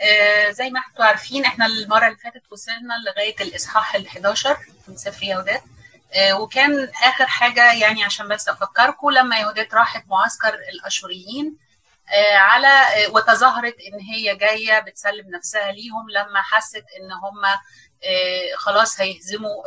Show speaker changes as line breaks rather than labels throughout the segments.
آه زي ما أنتم عارفين إحنا المرة اللي فاتت وصلنا لغاية الإصحاح ال 11 من سفر يهودات. آه وكان آخر حاجة يعني عشان بس أفكركم لما يهودات راحت معسكر الأشوريين آه على وتظاهرت إن هي جاية بتسلم نفسها ليهم لما حست إن هم خلاص هيهزموا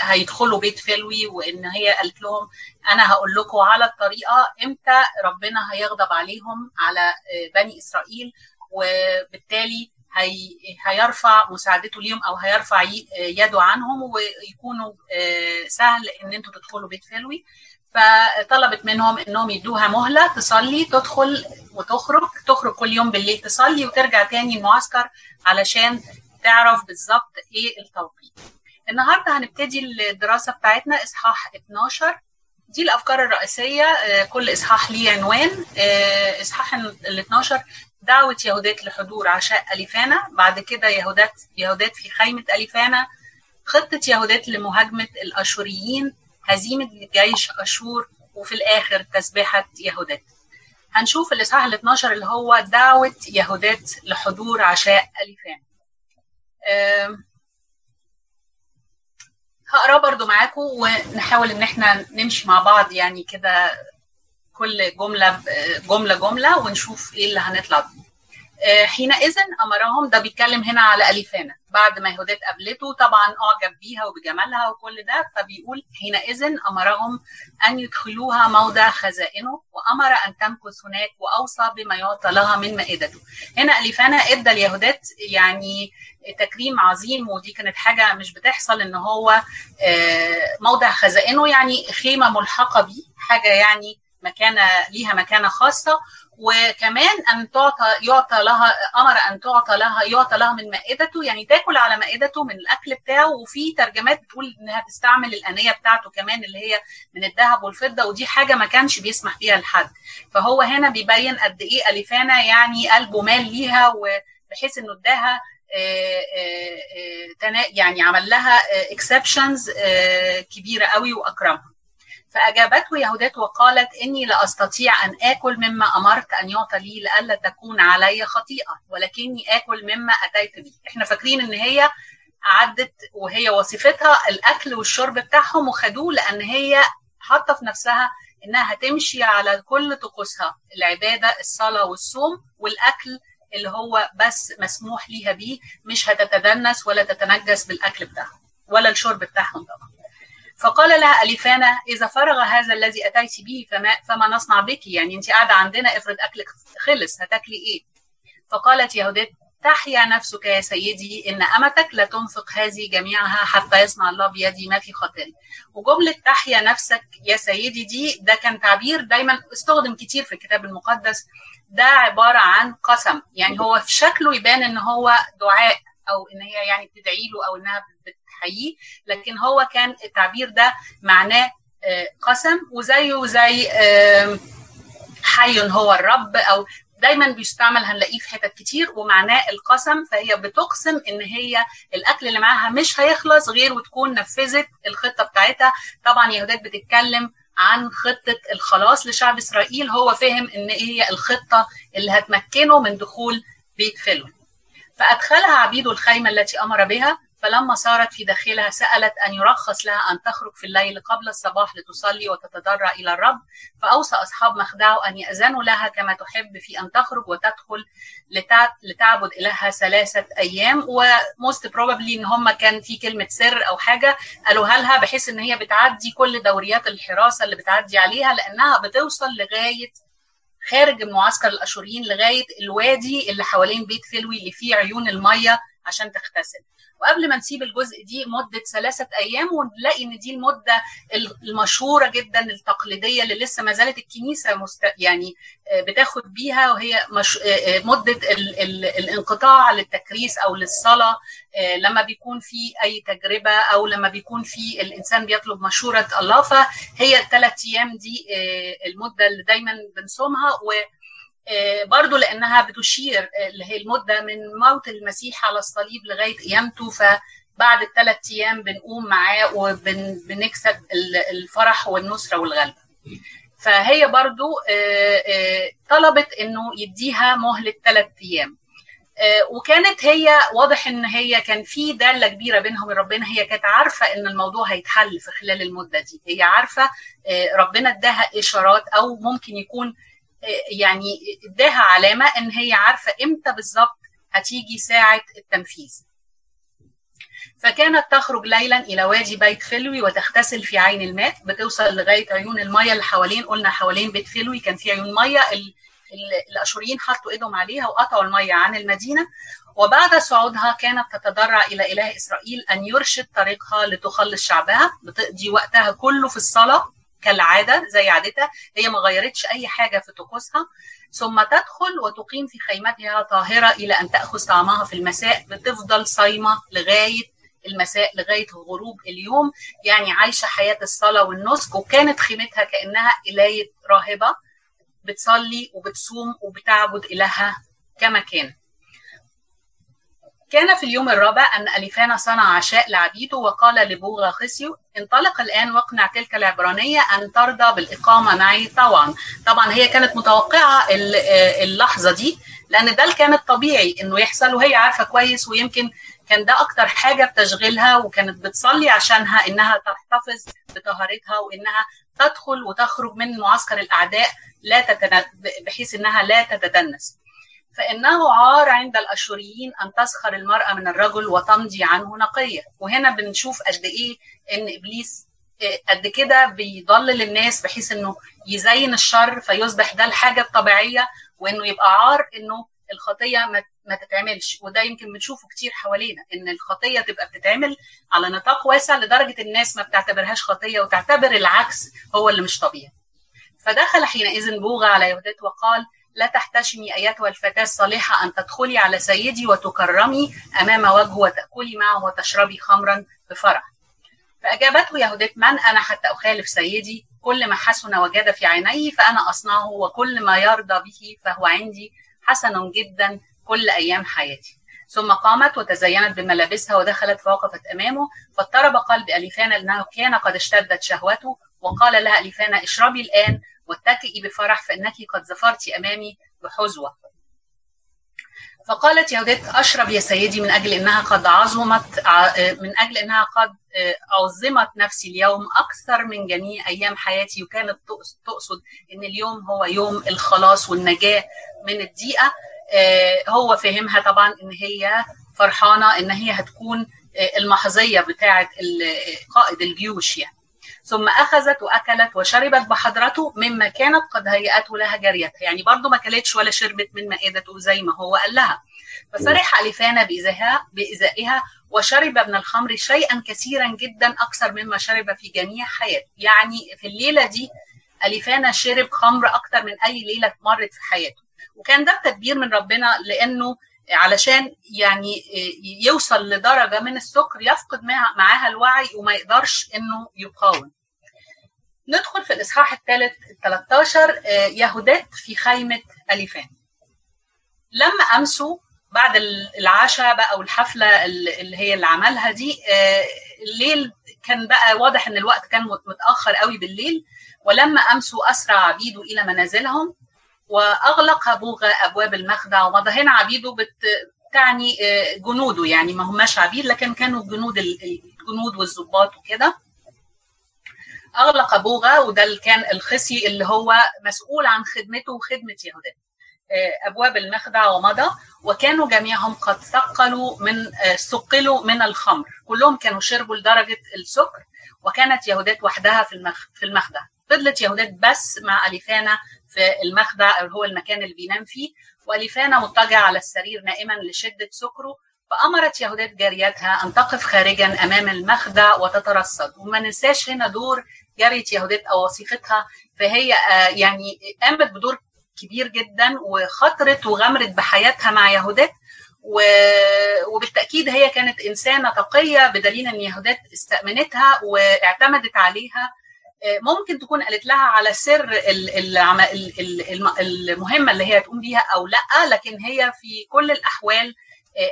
هيدخلوا بيت فلوي وإن هي قالت لهم أنا هقول لكم على الطريقة إمتى ربنا هيغضب عليهم على بني إسرائيل وبالتالي هي هيرفع مساعدته ليهم أو هيرفع يده عنهم ويكونوا سهل إن أنتوا تدخلوا بيت فلوي فطلبت منهم إنهم يدوها مهلة تصلي تدخل وتخرج تخرج كل يوم بالليل تصلي وترجع تاني المعسكر علشان تعرف بالظبط إيه التوقيت. النهارده هنبتدي الدراسة بتاعتنا إصحاح 12 دي الأفكار الرئيسية كل إصحاح ليه عنوان. إصحاح ال 12 دعوة يهودات لحضور عشاء أليفانا بعد كده يهودات يهودات في خيمة أليفانا خطة يهودات لمهاجمة الأشوريين هزيمة جيش أشور وفي الآخر تسبيحة يهودات. هنشوف الاصحاح ال 12 اللي هو دعوة يهودات لحضور عشاء أليفانا. هقراه برضو معاكم ونحاول إن إحنا نمشي مع بعض يعني كده كل جملة جملة جملة ونشوف إيه اللي هنطلع بيه. حينئذ أمرهم ده بيتكلم هنا على اليفانا بعد ما يهودات قابلته طبعا أعجب بيها وبجمالها وكل ده فبيقول حينئذ أمرهم أن يدخلوها موضع خزائنه وأمر أن تمكث هناك وأوصى بما يعطى لها من مائدته هنا اليفانا إدى اليهودات يعني تكريم عظيم ودي كانت حاجة مش بتحصل إن هو موضع خزائنه يعني خيمة ملحقة بيه حاجة يعني مكانة ليها مكانة خاصة. وكمان أن تعطى يعطى لها أمر أن تعطى لها يعطى لها من مائدته. يعني تاكل على مائدته من الأكل بتاعه. وفي ترجمات بتقول إنها تستعمل الانيه بتاعته كمان اللي هي من الذهب والفضة. ودي حاجة ما كانش بيسمح بيها لحد. فهو هنا بيبين قد إيه أليفانا يعني قلبه مال ليها وبحيث إنه اداها يعني عمل لها اكسبشنز كبيرة قوي وأكرمها. فأجابته يهودات وقالت إني لا أستطيع أن آكل مما أمرت أن يعطى لي لئلا تكون علي خطيئة ولكني آكل مما أتيت به. إحنا فاكرين إن هي عدت وهي وصفتها الأكل والشرب بتاعهم وخدوه لأن هي حاطة في نفسها إنها هتمشي على كل طقوسها العبادة الصلاة والصوم والأكل اللي هو بس مسموح ليها بيه مش هتتدنس ولا تتنجس بالأكل بتاعهم ولا الشرب بتاعهم طبعا. فقال لها أليفانا إذا فرغ هذا الذي أتيت به فما, فما نصنع بك؟ يعني أنت قاعدة عندنا افرض أكلك خلص هتاكلي إيه؟ فقالت يهودات تحيا نفسك يا سيدي إن أمتك لا تنفق هذه جميعها حتى يصنع الله بيدي ما في خاطري وجملة تحيا نفسك يا سيدي دي ده كان تعبير دايما استخدم كتير في الكتاب المقدس. ده عبارة عن قسم يعني هو في شكله يبان إن هو دعاء أو إن هي يعني بتدعي له أو إنها بتحييه لكن هو كان التعبير ده معناه قسم وزيه زي حي هو الرب أو دايما بيستعمل هنلاقيه في حتت كتير ومعناه القسم فهي بتقسم إن هي الأكل اللي معاها مش هيخلص غير وتكون نفذت الخطة بتاعتها. طبعا يهودات بتتكلم عن خطة الخلاص لشعب إسرائيل هو فهم إن هي الخطة اللي هتمكنه من دخول بيت فلو فأدخلها عبيد الخيمة التي أمر بها فلما صارت في داخلها سألت أن يرخص لها أن تخرج في الليل قبل الصباح لتصلي وتتضرع إلى الرب. فأوصى أصحاب مخدعه أن يأذنوا لها كما تحب في أن تخرج وتدخل لتعبد إلهها ثلاثة أيام. وموست بروبابلي إن هم كان في كلمة سر أو حاجة قالوها لها بحيث إن هي بتعدي كل دوريات الحراسة اللي بتعدي عليها لأنها بتوصل لغاية خارج المعسكر الأشوريين لغاية الوادي اللي حوالين بيت فلوي اللي فيه عيون المية. عشان تغتسل. وقبل ما نسيب الجزء دي مدة ثلاثة أيام ونلاقي إن دي المدة المشهورة جدا التقليدية اللي لسه ما زالت الكنيسة مست... يعني بتاخد بيها وهي مش... مدة ال... ال... الانقطاع للتكريس أو للصلاة لما بيكون في أي تجربة أو لما بيكون في الإنسان بيطلب مشورة الله فهي الثلاث أيام دي المدة اللي دايما بنصومها و برضو لأنها بتشير اللي هي المدة من موت المسيح على الصليب لغاية قيامته فبعد الثلاث أيام بنقوم معاه وبنكسب الفرح والنصرة والغلبه. فهي برضو طلبت إنه يديها مهله ثلاث أيام. وكانت هي واضح إن هي كان في دالة كبيرة بينهم ربنا هي كانت عارفة إن الموضوع هيتحل في خلال المدة دي هي عارفة ربنا اداها إشارات أو ممكن يكون يعني إداها علامة إن هي عارفة إمتى بالظبط هتيجي ساعة التنفيذ. فكانت تخرج ليلا إلى وادي بيت فلوي وتغتسل في عين الماء بتوصل لغاية عيون المية اللي حوالين قلنا حوالين بيت فلوي كان في عيون مية الأشوريين حطوا إيدهم عليها وقطعوا المية عن المدينة. وبعد صعودها كانت تتضرع إلى إله إسرائيل أن يرشد طريقها لتخلص شعبها بتقضي وقتها كله في الصلاة. كالعادة زي عادتها هي ما غيرتش أي حاجة في طقوسها. ثم تدخل وتقيم في خيمتها طاهرة إلى أن تأخذ طعامها في المساء بتفضل صايمة لغاية المساء لغاية غروب اليوم. يعني عايشة حياة الصلاة والنسك وكانت خيمتها كأنها إلاية راهبة. بتصلي وبتصوم وبتعبد إلهها كما كان. كان في اليوم الرابع أن أليفانا صنع عشاء لعبيده وقال لبوغا خسيو انطلق الآن واقنع تلك العبرانية أن ترضى بالإقامة معي طبعا طبعا هي كانت متوقعة اللحظة دي لأن ده كان الطبيعي إنه يحصل وهي عارفة كويس ويمكن كان ده أكتر حاجة بتشغلها وكانت بتصلي عشانها إنها تحتفظ بطهارتها وإنها تدخل وتخرج من معسكر الأعداء لا تتن... بحيث إنها لا تتدنس. فإنه عار عند الأشوريين أن تسخر المرأة من الرجل وتمضي عنه نقية. وهنا بنشوف قد إيه إن إبليس قد كده بيضلل الناس بحيث إنه يزين الشر فيصبح ده الحاجة الطبيعية وإنه يبقى عار إنه الخطية ما ما تتعملش. وده يمكن بنشوفه كتير حوالينا إن الخطية تبقى بتتعمل على نطاق واسع لدرجة الناس ما بتعتبرهاش خطية وتعتبر العكس هو اللي مش طبيعي. فدخل حينئذ بوغى على يهودات وقال لا تحتشمي أيتها الفتاة الصالحة أن تدخلي على سيدي وتكرمي أمام وجهه وتأكلي معه وتشربي خمرا بفرح. فأجابته يهودات من أنا حتى أخالف سيدي. كل ما حسن وجد في عيني فأنا أصنعه وكل ما يرضى به فهو عندي. حسن جدا كل أيام حياتي. ثم قامت وتزينت بملابسها ودخلت فوقفت أمامه. فاضطرب قلب أليفانا لأنه كان قد اشتدت شهوته وقال لها أليفانا اشربي الآن واتكئي بفرح فإنك قد ظفرت أمامي بحزوة. فقالت يهودات أشرب يا سيدي من أجل إنها قد عظمت من أجل إنها قد عظمت نفسي اليوم أكثر من جميع أيام حياتي. وكانت تقصد إن اليوم هو يوم الخلاص والنجاة من الضيقة هو فهمها طبعا إن هي فرحانة إن هي هتكون المحظية بتاعة قائد الجيوش يعني. ثم أخذت وأكلت وشربت بحضرته مما كانت قد هيأته لها جاريتها. يعني برضو ما كلتش ولا شربت من مائدته زي ما هو قال لها. ففرح أليفانا بإزائها, بإزائها وشرب من الخمر شيئا كثيرا جدا أكثر مما شرب في جميع حياته. يعني في الليلة دي أليفانا شرب خمر أكثر من أي ليلة مرت في حياته. وكان ده تدبير من ربنا لأنه علشان يعني يوصل لدرجة من السكر يفقد معاها الوعي وما يقدرش إنه يقاوم. ندخل في الإصحاح الثالث 13 يهودات في خيمة أليفان. لما أمسوا بعد العشاء بقى والحفلة اللي هي اللي عملها دي الليل كان بقى واضح إن الوقت كان متأخر قوي بالليل ولما أمسوا أسرع عبيده إلى منازلهم وأغلق بوغى أبواب المخدع ومضى هنا عبيده بتعني جنوده يعني ما هماش عبيد لكن كانوا جنود الجنود والضباط وكده. أغلق بوغى وده اللي كان الخصي اللي هو مسؤول عن خدمته وخدمة يهودات أبواب المخدع ومضى وكانوا جميعهم قد ثقلوا من ثقلوا من الخمر. كلهم كانوا شربوا لدرجة السكر وكانت يهودات وحدها في المخ في المخدع فضلت يهودات بس مع أليفانا في المخدع أو هو المكان اللي بينام فيه. وأليفانا مضطجع على السرير نائما لشدة سكره. فأمرت يهودات جاريتها أن تقف خارجا أمام المخدع وتترصد. وما ننساش هنا دور جارية يهودات أو وصيفتها فهي يعني قامت بدور كبير جدا وخطرت وغمرت بحياتها مع يهودات وبالتأكيد هي كانت إنسانة تقية بدليل أن يهودات استأمنتها واعتمدت عليها. ممكن تكون قالت لها على سر المهمة اللي هي تقوم بيها أو لأ. لكن هي في كل الأحوال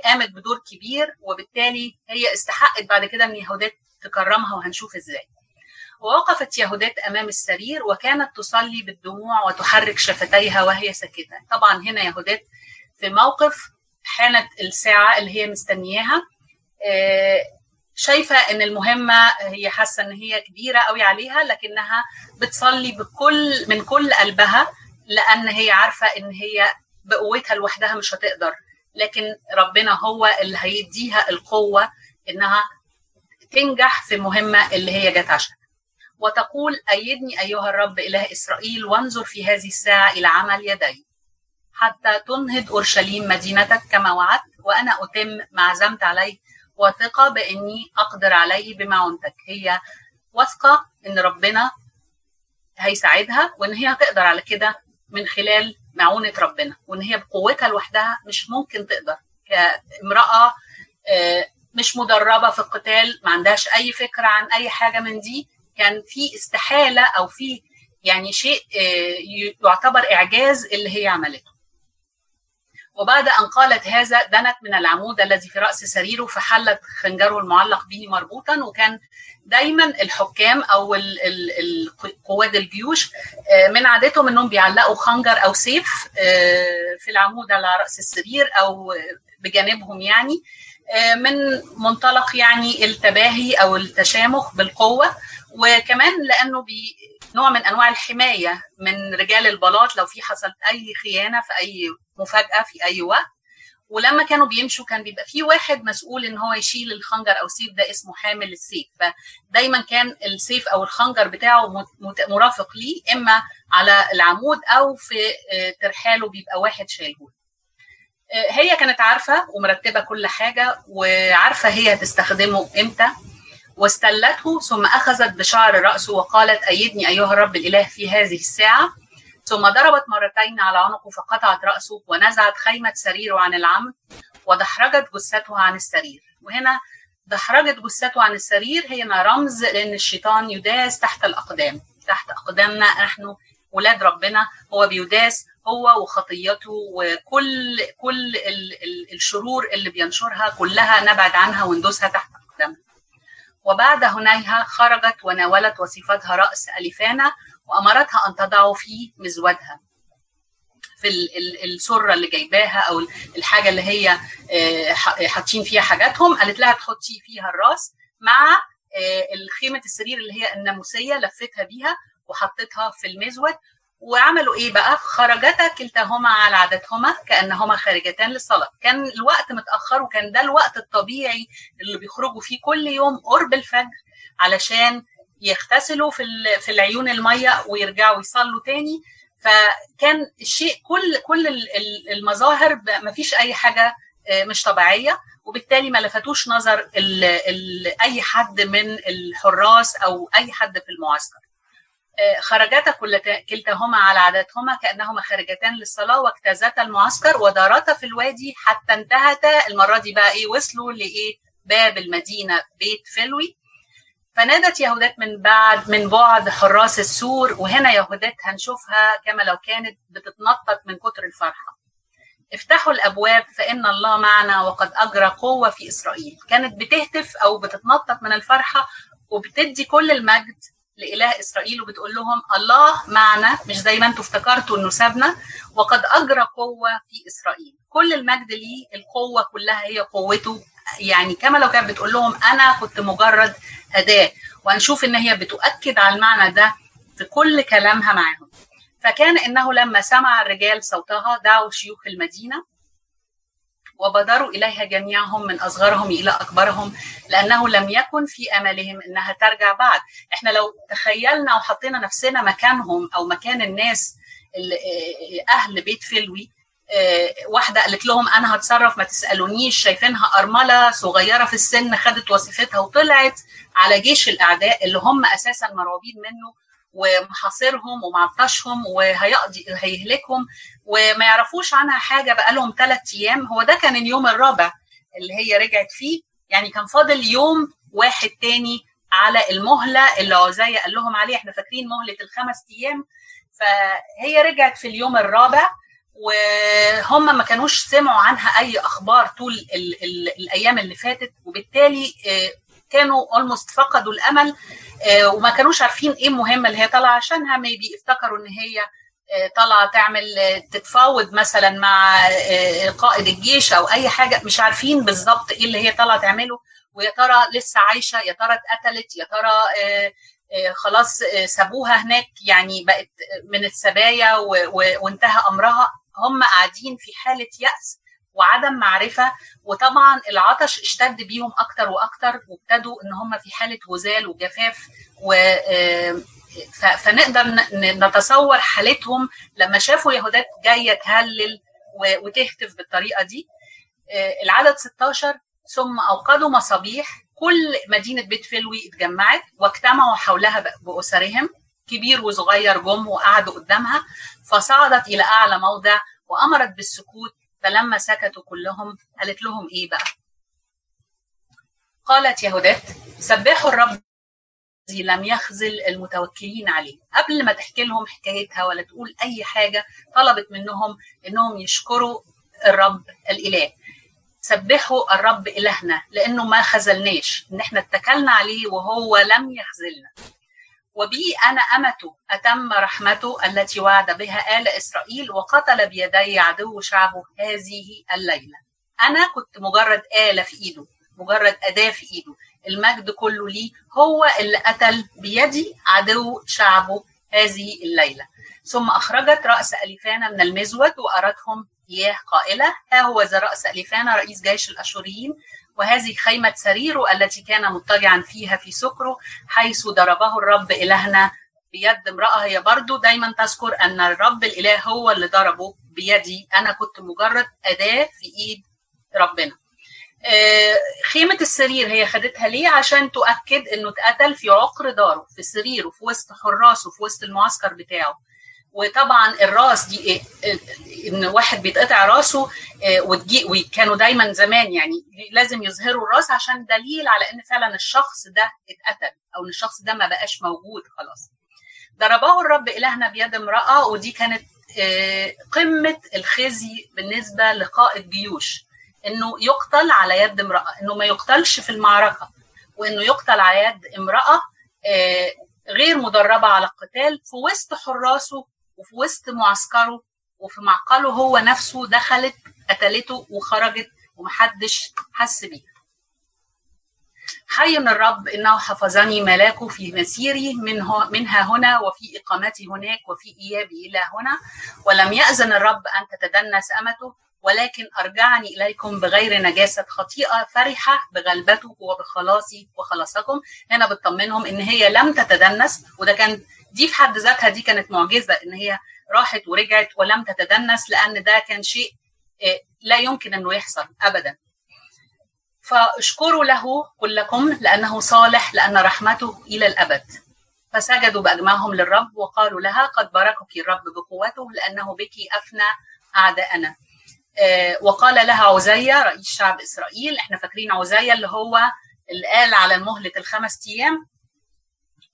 قامت بدور كبير وبالتالي هي استحقت بعد كده إن يهودات تكرمها وهنشوف إزاي. ووقفت يهودات أمام السرير وكانت تصلي بالدموع وتحرك شفتيها وهي ساكتة. طبعا هنا يهودات في موقف حانت الساعة اللي هي مستنياها. شايفة إن المهمة هي حاسة إن هي كبيرة قوي عليها لكنها بتصلي بكل من كل قلبها لأن هي عارفة إن هي بقوتها لوحدها مش هتقدر. لكن ربنا هو اللي هيديها القوة إنها تنجح في المهمه اللي هي جت عشان وتقول أيدني أيها الرب إله إسرائيل وانظر في هذه الساعة إلى عمل يدي حتى تنهض أورشليم مدينتك كما وعدت وأنا أتم ما عزمت عليه واثقة بإني أقدر عليه بمعونتك هي واثقة إن ربنا هيساعدها وإن هي هتقدر على كده من خلال معونة ربنا. وإن هي بقوتها لوحدها مش ممكن تقدر. كامرأة مش مدربة في القتال ما عندهاش أي فكرة عن أي حاجة من دي كان في استحالة أو في يعني شيء يعتبر إعجاز اللي هي عملته. وبعد أن قالت هذا دنت من العمود الذي في رأس سريره فحلت خنجره المعلق به مربوطا وكان دايما الحكام أو قواد الجيوش من عادتهم أنهم بيعلقوا خنجر أو سيف في العمود على رأس السرير أو بجانبهم يعني من منطلق يعني التباهي أو التشامخ بالقوة. وكمان لأنه بي نوع من أنواع الحماية من رجال البلاط لو في حصلت أي خيانة في أي مفاجأة في أي وقت. ولما كانوا بيمشوا كان بيبقى في واحد مسؤول إن هو يشيل الخنجر أو السيف ده اسمه حامل السيف. فدايما كان السيف أو الخنجر بتاعه مرافق ليه إما على العمود أو في ترحاله بيبقى واحد شايله هي كانت عارفة ومرتبة كل حاجة وعارفة هي هتستخدمه إمتى. واستلته ثم أخذت بشعر رأسه وقالت أيدني أيها الرب الإله في هذه الساعة. ثم ضربت مرتين على عنقه فقطعت رأسه ونزعت خيمة سريره عن العمد ودحرجت جثته عن السرير. وهنا دحرجت جثته عن السرير هي رمز لأن الشيطان يداس تحت الأقدام. تحت أقدامنا نحن ولاد ربنا هو بيداس هو وخطيته وكل كل الشرور اللي بينشرها كلها نبعد عنها وندوسها تحت وبعد هنيها خرجت وناولت وصفتها رأس أليفانا وأمرتها أن تضعه في مزودها في السرة اللي جايباها أو الحاجة اللي هي حاطين فيها حاجاتهم قالت لها تحطي فيها الرأس مع الخيمة السرير اللي هي الناموسية لفتها بيها وحطتها في المزود وعملوا إيه بقى؟ خرجتا كلتاهما على عادتهما كأنهما خارجتان للصلاة. كان الوقت متأخر وكان ده الوقت الطبيعي اللي بيخرجوا فيه كل يوم قرب الفجر علشان يغتسلوا في في العيون المية ويرجعوا يصلوا تاني. فكان الشيء كل كل المظاهر ما فيش أي حاجة مش طبيعية. وبالتالي ما لفتوش نظر ال ال أي حد من الحراس أو أي حد في المعسكر. خرجتا كلتاهما على عادتهما كأنهما خارجتان للصلاة واجتازتا المعسكر ودارتا في الوادي حتى انتهتا المرة دي بقى إيه وصلوا لإيه باب المدينة بيت فلوي. فنادت يهودات من بعد من بعد حراس السور وهنا يهودات هنشوفها كما لو كانت بتتنطط من كتر الفرحة. افتحوا الأبواب فإن الله معنا وقد أجرى قوة في إسرائيل. كانت بتهتف أو بتتنطط من الفرحة وبتدي كل المجد لإله إسرائيل وبتقول لهم الله معنا مش زي ما أنتم افتكرتوا إنه سابنا وقد أجرى قوة في إسرائيل. كل المجد ليه القوة كلها هي قوته. يعني كما لو كانت بتقول لهم أنا كنت مجرد أداة وهنشوف إن هي بتؤكد على المعنى ده في كل كلامها معاهم. فكان إنه لما سمع الرجال صوتها دعوا شيوخ المدينة وبادروا إليها جميعهم من أصغرهم إلى أكبرهم لأنه لم يكن في أملهم أنها ترجع بعد. إحنا لو تخيلنا وحطينا نفسنا مكانهم أو مكان الناس أهل بيت فلوي واحدة قالت لهم أنا هتصرف ما تسألونيش شايفينها أرملة صغيرة في السن خدت وظيفتها وطلعت على جيش الأعداء اللي هم أساسا مرعوبين منه ومحاصرهم ومعطشهم وهيقضي هيهلكهم وما يعرفوش عنها حاجة بقى لهم ثلاث أيام. هو ده كان اليوم الرابع اللي هي رجعت فيه. يعني كان فاضل يوم واحد تاني على المهلة اللي عزية قال لهم عليه إحنا فاكرين مهلة الخمس أيام. فهي رجعت في اليوم الرابع وهم ما كانوش سمعوا عنها أي أخبار طول ال ال الأيام اللي فاتت. وبالتالي كانوا اولموست فقدوا الأمل. وما كانوش عارفين إيه المهمه اللي هي طالعة عشانها ميبي افتكروا إن هي طالعة تعمل تتفاوض مثلا مع قائد الجيش أو أي حاجة مش عارفين بالظبط إيه اللي هي طالعة تعمله. ويا ترى لسه عايشة يا ترى اتقتلت يا ترى خلاص سابوها هناك يعني بقت من السبايا وانتهى أمرها. هم قاعدين في حالة يأس. وعدم معرفة وطبعا العطش اشتد بيهم أكتر وأكتر وابتدوا إن هم في حالة غزال وجفاف و فنقدر نتصور حالتهم لما شافوا يهودات جاية تهلل وتهتف بالطريقة دي. العدد 16 ثم أوقدوا مصابيح كل مدينة بيت فلوي اتجمعت واجتمعوا حولها بأسرهم كبير وصغير جم وقعدوا قدامها فصعدت إلى أعلى موضع وأمرت بالسكوت فلما سكتوا كلهم قالت لهم إيه بقى؟ قالت يهودات سبحوا الرب الذي لم يخذل المتوكلين عليه. قبل ما تحكي لهم حكايتها ولا تقول أي حاجة طلبت منهم إنهم يشكروا الرب الإله. سبحوا الرب إلهنا لأنه ما خذلناش. إن إحنا اتكلنا عليه وهو لم يخذلنا. وبي أنا امته أتم رحمته التي وعد بها آل إسرائيل وقتل بيدي عدو شعبه هذه الليلة. أنا كنت مجرد آلة في إيده مجرد أداة في إيده. المجد كله ليه هو اللي قتل بيدي عدو شعبه هذه الليلة. ثم أخرجت رأس أليفانا من المزود وارتهم إياه قائلة. ها هو ذا رأس أليفانا رئيس جيش الأشوريين. وهذه خيمة سريره التي كان مضطجعا فيها في سكره حيث ضربه الرب إلهنا بيد امرأة هي برضو دايما تذكر أن الرب الإله هو اللي ضربه بيدي. أنا كنت مجرد أداة في إيد ربنا. خيمة السرير هي خدتها ليه؟ عشان تؤكد إنه اتقتل في عقر داره في سريره في وسط حراسه في وسط المعسكر بتاعه. وطبعا الرأس دي؟ إن واحد بيتقطع رأسه وتجي وكانوا دايما زمان يعني لازم يظهروا الرأس عشان دليل على إن فعلا الشخص ده اتقتل أو إن الشخص ده ما بقاش موجود خلاص ضربه الرب إلهنا بيد امرأة ودي كانت قمة الخزي بالنسبة لقائد جيوش إنه يقتل على يد امرأة إنه ما يقتلش في المعركة وإنه يقتل على يد امرأة غير مدربة على القتال في وسط حراسه وفي وسط معسكره وفي معقله هو نفسه دخلت قتلته وخرجت ومحدش حس بيها. حي الرب إنه حفظني ملاكه في مسيري منه منها هنا وفي إقامتي هناك وفي إيابي إلى هنا. ولم يأذن الرب أن تتدنس امته ولكن أرجعني إليكم بغير نجاسة خطيئة فرحة بغلبته وبخلاصي وخلاصكم. هنا بتطمنهم إن هي لم تتدنس وده كان دي في حد ذاتها دي كانت معجزة إن هي راحت ورجعت ولم تتدنس لأن ده كان شيء لا يمكن أنه يحصل أبدا. فاشكروا له كلكم لأنه صالح لأن رحمته إلى الأبد. فسجدوا بأجمعهم للرب وقالوا لها قد باركك الرب بقوته لأنه بك أفنى أعداءنا. وقال لها عزية رئيس شعب إسرائيل إحنا فاكرين عزية اللي هو اللي قال على المهلة الخمس أيام.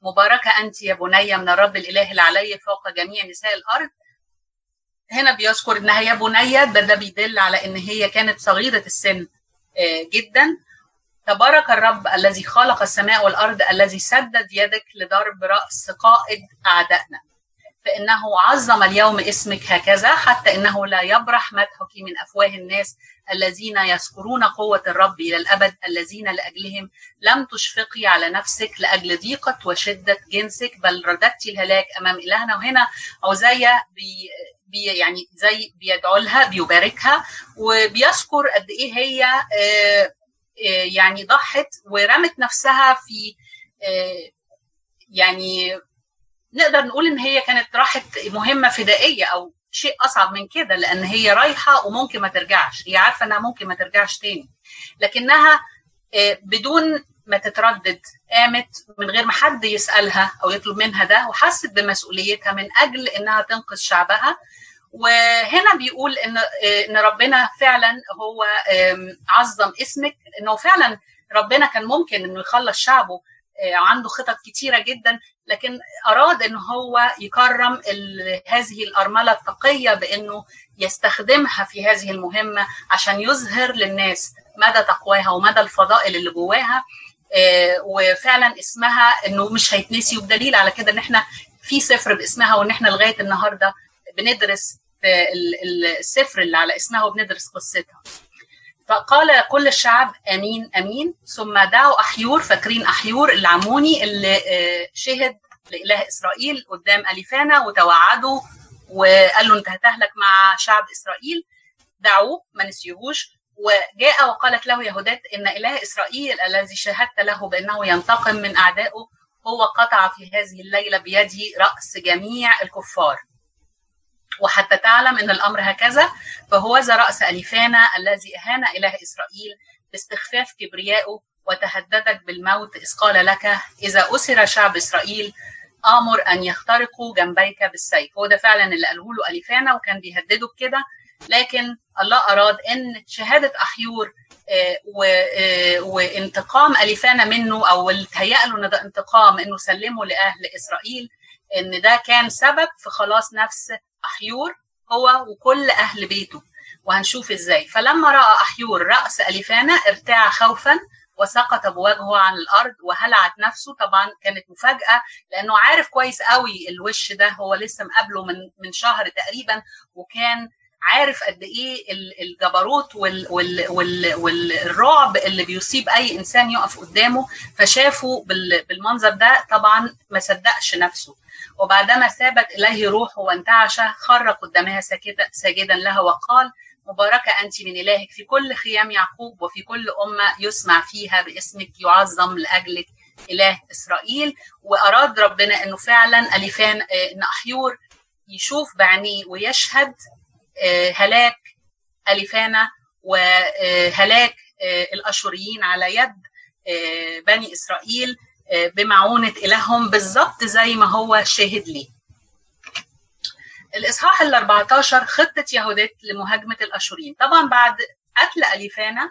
مباركة أنت يا بني من الرب الإله العلي فوق جميع نساء الأرض. هنا بيذكر إنها يا بنية ده ده بيدل على إن هي كانت صغيرة السن جدا. تبارك الرب الذي خلق السماء والأرض الذي سدد يدك لضرب رأس قائد أعدائنا. فإنه عظم اليوم اسمك هكذا حتى إنه لا يبرح مدحك من أفواه الناس الذين يذكرون قوة الرب إلى الأبد الذين لأجلهم لم تشفقي على نفسك لأجل ضيقة وشدة جنسك بل رددت الهلاك أمام إلهنا. وهنا عزية بي بي يعني زي بيدعو لها بيباركها وبيذكر قد إيه هي يعني ضحت ورمت نفسها في يعني نقدر نقول إن هي كانت راحت مهمة فدائية أو شيء أصعب من كده لأن هي رايحة وممكن ما ترجعش هي عارفة إنها ممكن ما ترجعش تاني لكنها بدون ما تتردد قامت من غير ما حد يسألها أو يطلب منها ده وحست بمسؤوليتها من أجل إنها تنقذ شعبها. وهنا بيقول إن إن ربنا فعلا هو عظم اسمك إنه فعلا ربنا كان ممكن إنه يخلص شعبه عنده خطط كتيرة جدا لكن أراد إن هو يكرم هذه الأرملة التقية بإنه يستخدمها في هذه المهمة عشان يظهر للناس مدى تقواها ومدى الفضائل اللي جواها. وفعلا اسمها إنه مش هيتنسي وبدليل على كده إن إحنا في سفر باسمها وإن إحنا لغاية النهارده بندرس السفر اللي على اسمها وبندرس قصتها. فقال كل الشعب آمين آمين. ثم دعوا أحيور فاكرين أحيور العموني اللي شهد لإله إسرائيل قدام أليفانا وتوعدوا وقال له أنت هتهلك مع شعب إسرائيل. دعوه ما نسيهوش. وجاء وقالت له يهودات إن إله إسرائيل الذي شهدت له بأنه ينتقم من أعدائه هو قطع في هذه الليلة بيدي رأس جميع الكفار. وحتى تعلم إن الأمر هكذا. فهو ذا رأس اليفانا الذي أهان اله إسرائيل باستخفاف كبريائه وتهددك بالموت. إذ قال لك إذا أسر شعب إسرائيل آمر أن يخترقوا جنبيك بالسيف. هو ده فعلا اللي قاله له اليفانا وكان بيهدده بكده. لكن الله أراد إن شهادة أحيور وانتقام اليفانا منه أو اللي له إن ده انتقام إنه سلمه لأهل إسرائيل إن ده كان سبب في خلاص نفس احيور هو وكل أهل بيته وهنشوف إزاي. فلما رأى احيور رأس اليفانا ارتاع خوفا وسقط بوجهه عن الأرض وهلعت نفسه. طبعا كانت مفاجأة لأنه عارف كويس قوي الوش ده هو لسه مقابله من من شهر تقريبا وكان عارف قد إيه الجبروت وال وال وال والرعب اللي بيصيب أي إنسان يقف قدامه فشافه بالمنظر ده طبعا ما صدقش نفسه. وبعدما ثابت إليه روحه وانتعش خر قدامها ساجدا لها وقال مباركة أنت من إلهك في كل خيام يعقوب وفي كل أمة يسمع فيها باسمك يعظم لأجلك إله إسرائيل. وأراد ربنا أنه فعلا أليفان أن أحيور يشوف بعينيه ويشهد هلاك أليفانا وهلاك الأشوريين على يد بني إسرائيل بمعونة إلههم بالظبط زي ما هو شاهد ليه. الإصحاح ال 14 خطة يهودات لمهاجمة الأشوريين. طبعا بعد قتل أليفانا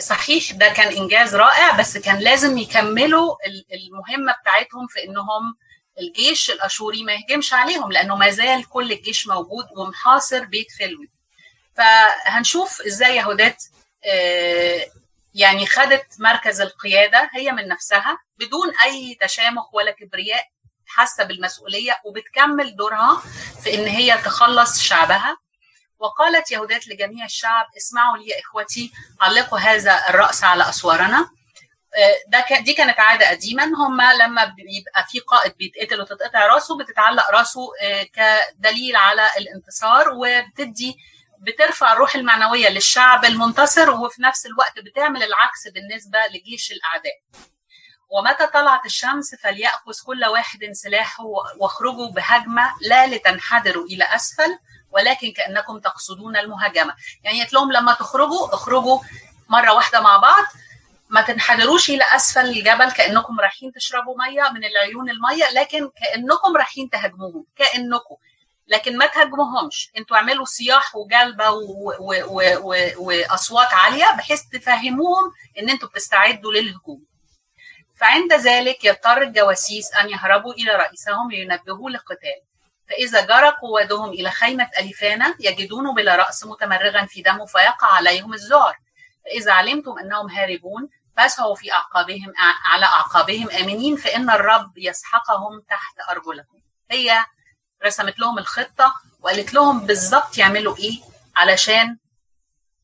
صحيح ده كان إنجاز رائع بس كان لازم يكملوا المهمة بتاعتهم في إنهم الجيش الأشوري ما يهجمش عليهم لأنه ما زال كل الجيش موجود ومحاصر بيت فلوي فهنشوف إزاي يهودات يعني خدت مركز القيادة هي من نفسها بدون أي تشامخ ولا كبرياء حاسة بالمسؤولية وبتكمل دورها في إن هي تخلص شعبها. وقالت يهودات لجميع الشعب اسمعوا لي يا إخوتي علقوا هذا الرأس على أسوارنا. ده دي كانت عادة قديما. هم لما بيبقى في قائد بيتقتل وتتقطع راسه بتتعلق راسه كدليل على الانتصار وبتدي بترفع الروح المعنوية للشعب المنتصر وفي نفس الوقت بتعمل العكس بالنسبة لجيش الأعداء. ومتى طلعت الشمس فليأخذ كل واحد سلاحه واخرجوا بهجمة لا لتنحدروا إلى أسفل ولكن كأنكم تقصدون المهاجمة. يعني قلت لهم لما تخرجوا اخرجوا مرة واحدة مع بعض ما تنحدروش إلى أسفل الجبل كأنكم رايحين تشربوا مية من العيون المية لكن كأنكم رايحين تهاجموهم كأنكم. لكن ما تهاجموهمش. أنتوا اعملوا صياح وجلبة وأصوات عالية بحيث تفهموهم إن أنتوا بتستعدوا للهجوم. فعند ذلك يضطر الجواسيس أن يهربوا إلى رئيسهم لينبهوا للقتال. فإذا جرى قوادهم إلى خيمة أليفانا يجدونه بلا رأس متمرغا في دمه فيقع عليهم الذعر فإذا علمتم أنهم هاربون فاسعوا في أعقابهم على أعقابهم آمنين فان الرب يسحقهم تحت أرجلكم. هي رسمت لهم الخطة وقالت لهم بالظبط يعملوا إيه؟ علشان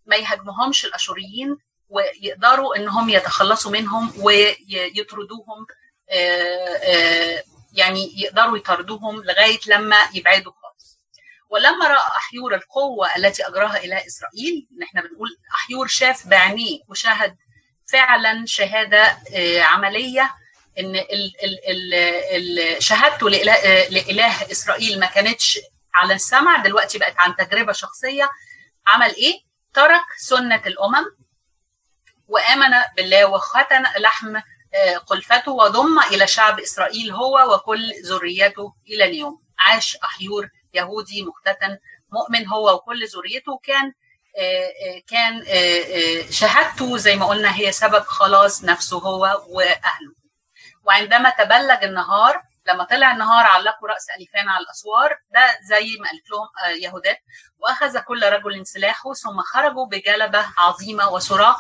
ما يهاجموهمش الأشوريين ويقدروا إنهم يتخلصوا منهم ويطردوهم يعني يقدروا يطردوهم لغاية لما يبعدوا خالص. ولما رأى أحيور القوة التي أجراها إلى إسرائيل إحنا بنقول أحيور شاف بعينيه وشاهد فعلا شهادة عملية إن ال ال ال شهادته لإله, لإله إسرائيل ما كانتش على السمع دلوقتي بقت عن تجربة شخصية عمل إيه؟ ترك سنة الأمم وآمن بالله وختن لحم قلفته وضم إلى شعب إسرائيل هو وكل ذريته إلى اليوم عاش أحيور يهودي مختتن مؤمن هو وكل ذريته كان كان شهادته زي ما قلنا هي سبب خلاص نفسه هو وأهله. وعندما تبلج النهار لما طلع النهار علقوا رأس أليفان على الأسوار ده زي ما قالت لهم يهودات. وأخذ كل رجل سلاحه ثم خرجوا بجلبة عظيمة وصراخ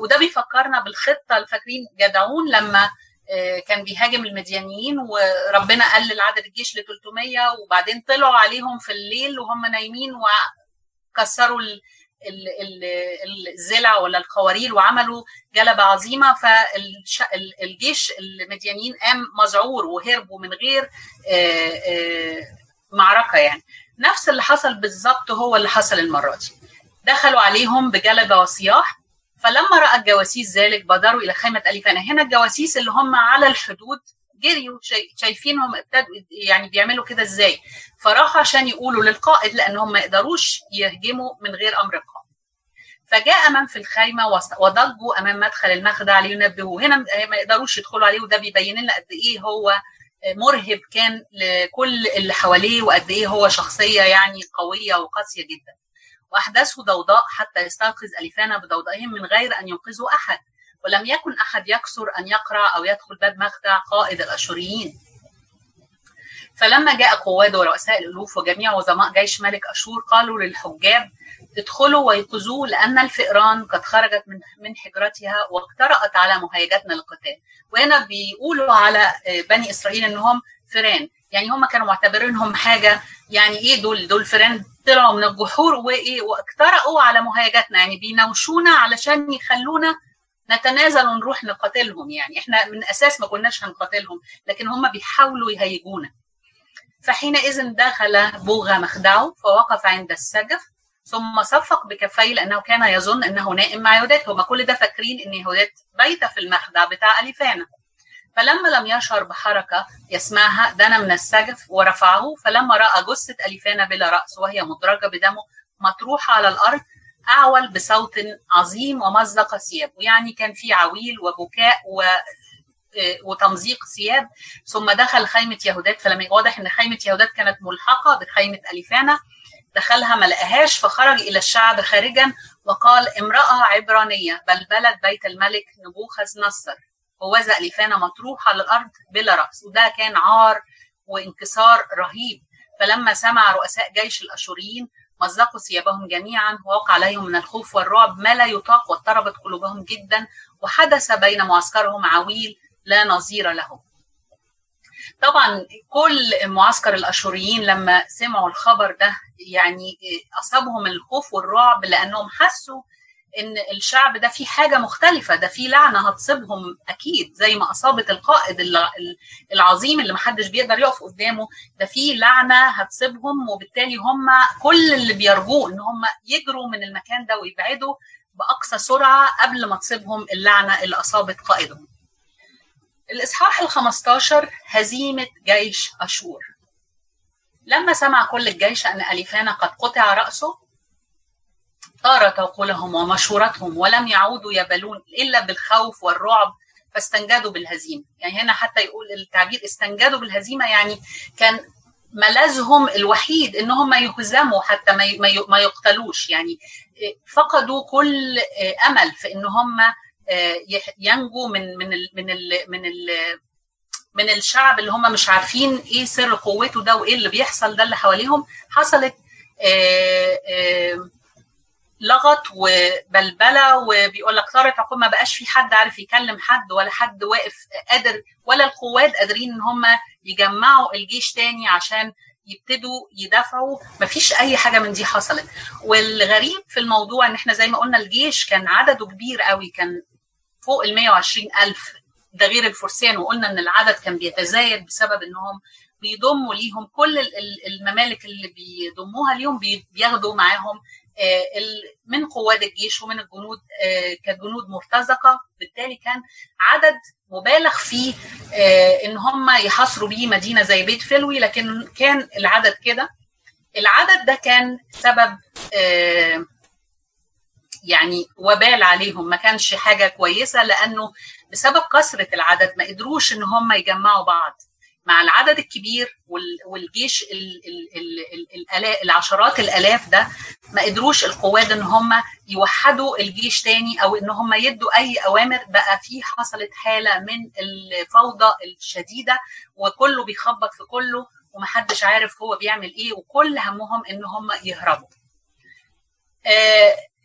وده بيفكرنا بالخطة. اللي فاكرين جدعون لما كان بيهاجم المديانيين وربنا قلل عدد الجيش ل 300 وبعدين طلعوا عليهم في الليل وهم نايمين وكسروا الزلع ولا القوارير وعملوا جلبة عظيمة فالجيش المديانيين قام مذعور وهربوا من غير معركة يعني. نفس اللي حصل بالظبط هو اللي حصل المرة دي. دخلوا عليهم بجلبة وصياح فلما رأى الجواسيس ذلك بادروا إلى خيمة اليفانا هنا الجواسيس اللي هم على الحدود جريوا شايفينهم ابتدوا يعني بيعملوا كده إزاي. فراحوا عشان يقولوا للقائد لانهم ما يقدروش يهجموا من غير أمر القائد فجاء من في الخيمة وضجوا أمام مدخل المخدع لينبهوه هنا ما يقدروش يدخلوا عليه وده بيبين لنا قد إيه هو مرهب كان لكل اللي حواليه وقد إيه هو شخصية يعني قوية وقاسية جدا. واحدثوا ضوضاء حتى يستيقظ أليفانا بضوضائهم من غير أن ينقذوا أحد. ولم يكن أحد يكسر أن يقرع أو يدخل باب مخدع قائد الأشوريين. فلما جاء قواد ورؤساء الألوف وجميع عظماء جيش ملك أشور قالوا للحجاب ادخلوا ويقظوه لأن الفئران قد خرجت من من حجرتها واقترأت على مهيجتنا للقتال. وهنا بيقولوا على بني إسرائيل إنهم فئران. يعني هم كانوا معتبرينهم حاجة يعني إيه دول؟ دول فئران طلعوا من الجحور وإيه واقترأوا على مهاجتنا يعني بيناوشونا علشان يخلونا نتنازل ونروح نقاتلهم يعني. إحنا من أساس ما كناش هنقاتلهم لكن هم بيحاولوا يهيجونا. فحينئذ دخل بوغا مخدعه فوقف عند السجف ثم صفق بكفيه لأنه كان يظن أنه نائم مع يهودات. هم كل ده فاكرين إن يهودات بايته في المخدع بتاع أليفانا. فلما لم يشعر بحركة يسمعها دنا من السجف ورفعه فلما رأى جثة أليفانا بلا رأس وهي مدرجة بدمه مطروحة على الأرض أعول بصوت عظيم ومزق ثيابه يعني كان في عويل وبكاء و وتمزيق ثياب. ثم دخل خيمة يهودات. فلما واضح إن خيمة يهودات كانت ملحقة بخيمة أليفانا. دخلها ما لقاهاش فخرج إلى الشعب خارجا وقال امرأة عبرانية بلبلت بيت الملك نبوخذ نصر. ووزق لفانا مطروح على الأرض بلا رأس. وده كان عار وانكسار رهيب. فلما سمع رؤساء جيش الأشوريين مزقوا ثيابهم جميعا ووقع عليهم من الخوف والرعب ما لا يطاق واضطربت قلوبهم جدا وحدث بين معسكرهم عويل لا نظير له طبعا كل معسكر الأشوريين لما سمعوا الخبر ده يعني أصابهم الخوف والرعب لأنهم حسوا إن الشعب ده فيه حاجة مختلفة ده فيه لعنة هتصيبهم أكيد زي ما أصابت القائد العظيم اللي محدش بيقدر يقف قدامه ده فيه لعنة هتصيبهم وبالتالي هم كل اللي بيرجوه إن هم يجروا من المكان ده ويبعدوا بأقصى سرعة قبل ما تصيبهم اللعنة اللي أصابت قائدهم. الإصحاح ال 15 هزيمة جيش أشور. لما سمع كل الجيش أن أليفانا قد قطع رأسه طارت عقولهم ومشورتهم ولم يعودوا يبلون إلا بالخوف والرعب فاستنجدوا بالهزيمة، يعني هنا حتى يقول التعبير استنجدوا بالهزيمة يعني كان ملاذهم الوحيد إن هم يهزموا حتى ما يقتلوش. يعني فقدوا كل أمل في إن هم ينجوا من من ال من ال من ال من الشعب اللي هم مش عارفين إيه سر قوته ده وإيه اللي بيحصل ده اللي حواليهم. حصلت آآ آآ لغط وبلبلة وبيقول لك صارت عقوبه ما بقاش في حد عارف يكلم حد ولا حد واقف قادر ولا القوات قادرين إن هم يجمعوا الجيش تاني عشان يبتدوا يدافعوا. مفيش أي حاجة من دي حصلت. والغريب في الموضوع إن إحنا زي ما قلنا الجيش كان عدده كبير قوي كان فوق ال 120 ألف. ده غير الفرسان وقلنا إن العدد كان بيتزايد بسبب إنهم بيضموا ليهم كل الممالك اللي بيضموها ليهم بياخدوا معاهم من قواد الجيش ومن الجنود كجنود مرتزقة. بالتالي كان عدد مبالغ فيه إن هم يحاصروا بيه مدينة زي بيت فلوي لكن كان العدد كده. العدد ده كان سبب يعني وبال عليهم. ما كانش حاجة كويسة لأنه بسبب كثرة العدد ما قدروش إن هم يجمعوا بعض. مع العدد الكبير والجيش ال ال ال العشرات الألاف ده ما قدروش القواد إن هم يوحدوا الجيش تاني أو إن هم يدوا أي أوامر بقى في حصلت حالة من الفوضى الشديدة وكله بيخبط في كله ومحدش عارف هو بيعمل إيه وكل همهم إن هم يهربوا.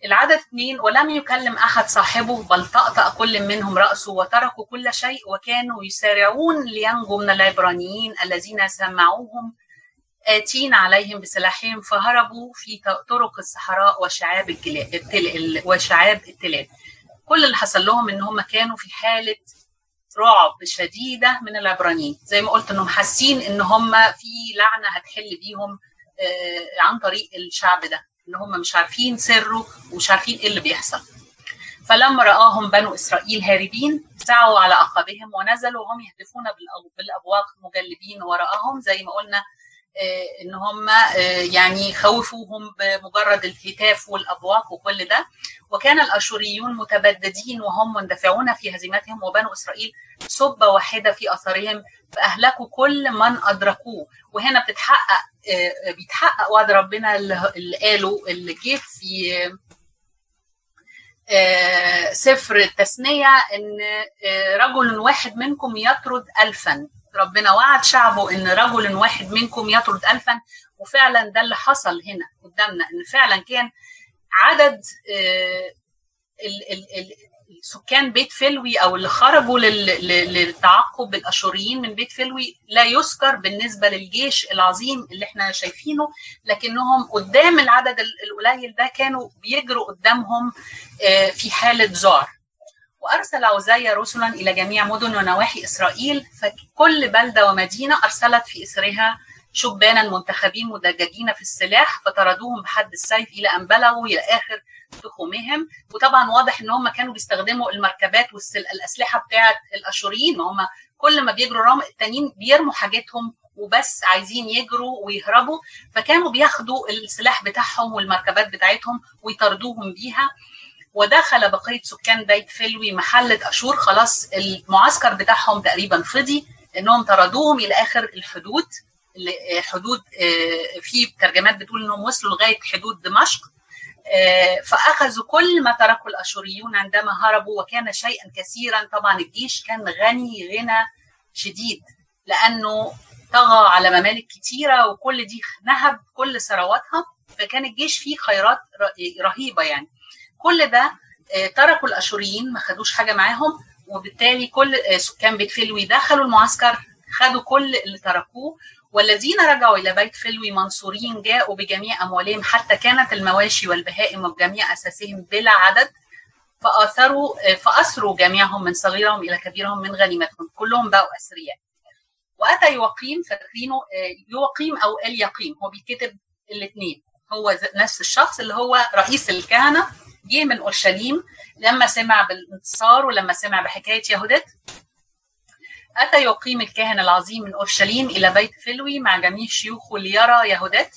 آه العدد اثنين ولم يكلم أحد صاحبه بل طأطأ كل منهم رأسه وتركوا كل شيء وكانوا يسارعون لينجوا من العبرانيين الذين سمعوهم آتين عليهم بسلاحهم فهربوا في طرق الصحراء وشعاب التل... وشعاب التلال. كل اللي حصل لهم إن هم كانوا في حالة رعب شديدة من العبرانيين. زي ما قلت إنهم حاسين إن هم في لعنة هتحل بيهم عن طريق الشعب ده. ان هم مش عارفين سره ومش عارفين إيه اللي بيحصل. فلما رآهم بنو إسرائيل هاربين سعوا على أعقابهم ونزلوا وهم يهتفون بالأبواق مجلبين وراءهم زي ما قلنا إن هم يعني خوفوهم بمجرد الهتاف والابواق وكل ده. وكان الأشوريون متبددين وهم مندفعون في هزيمتهم وبنو إسرائيل سبه واحدة في أثرهم فأهلكوا كل من أدركوه. وهنا بتتحقق بيتحقق وعد ربنا اللي قاله اللي جه في سفر التثنية إن رجل واحد منكم يطرد الفا. ربنا وعد شعبه إن رجل واحد منكم يطرد الفا وفعلا ده اللي حصل هنا قدامنا إن فعلا كان عدد سكان بيت فلوي أو اللي خرجوا للتعقب بالاشوريين من بيت فلوي لا يذكر بالنسبة للجيش العظيم اللي إحنا شايفينه لكنهم قدام العدد القليل ده كانوا بيجروا قدامهم في حالة ذعر وأرسل عزية رسلا إلى جميع مدن ونواحي إسرائيل فكل بلدة ومدينة أرسلت في إسرها شبانا منتخبين مدججين في السلاح فطردوهم بحد السيف إلى أن بلغوا إلى آخر تخومهم. وطبعا واضح إن هم كانوا بيستخدموا المركبات والاسلحه بتاعة الأشوريين. ما هم كل ما بيجروا رام التانيين بيرموا حاجتهم وبس عايزين يجروا ويهربوا. فكانوا بياخدوا السلاح بتاعهم والمركبات بتاعتهم ويطردوهم بيها. ودخل بقية سكان بيت فلوي محله أشور. خلاص المعسكر بتاعهم تقريبا فضي إنهم طردوهم إلى آخر الحدود حدود في ترجمات بتقول إنهم وصلوا لغاية حدود دمشق. فأخذوا كل ما تركه الأشوريون عندما هربوا وكان شيئا كثيرا. طبعا الجيش كان غني غنى شديد لأنه طغى على ممالك كتيرة وكل دي نهب كل ثرواتها. فكان الجيش فيه خيرات رهيبة يعني. كل ده تركوا الأشوريين ما خدوش حاجة معاهم وبالتالي كل سكان بيت فلوي دخلوا المعسكر خدوا كل اللي تركوه. والذين رجعوا إلى بيت فلوي منصورين جاءوا بجميع أموالهم حتى كانت المواشي والبهائم وبجميع أساسهم بلا عدد فآثروا فاسروا جميعهم من صغيرهم إلى كبيرهم من غنيمتهم. كلهم بقوا أثرياء. وأتى يوقيم فاكرينه يوقيم أو اليقيم هو بيتكتب الاثنين هو نفس الشخص اللي هو رئيس الكهنة جه من أورشليم لما سمع بالانتصار ولما سمع بحكاية يهودت. أتى يقيم الكاهن العظيم من أورشليم إلى بيت فلوي مع جميع شيوخه ليرى يهودت.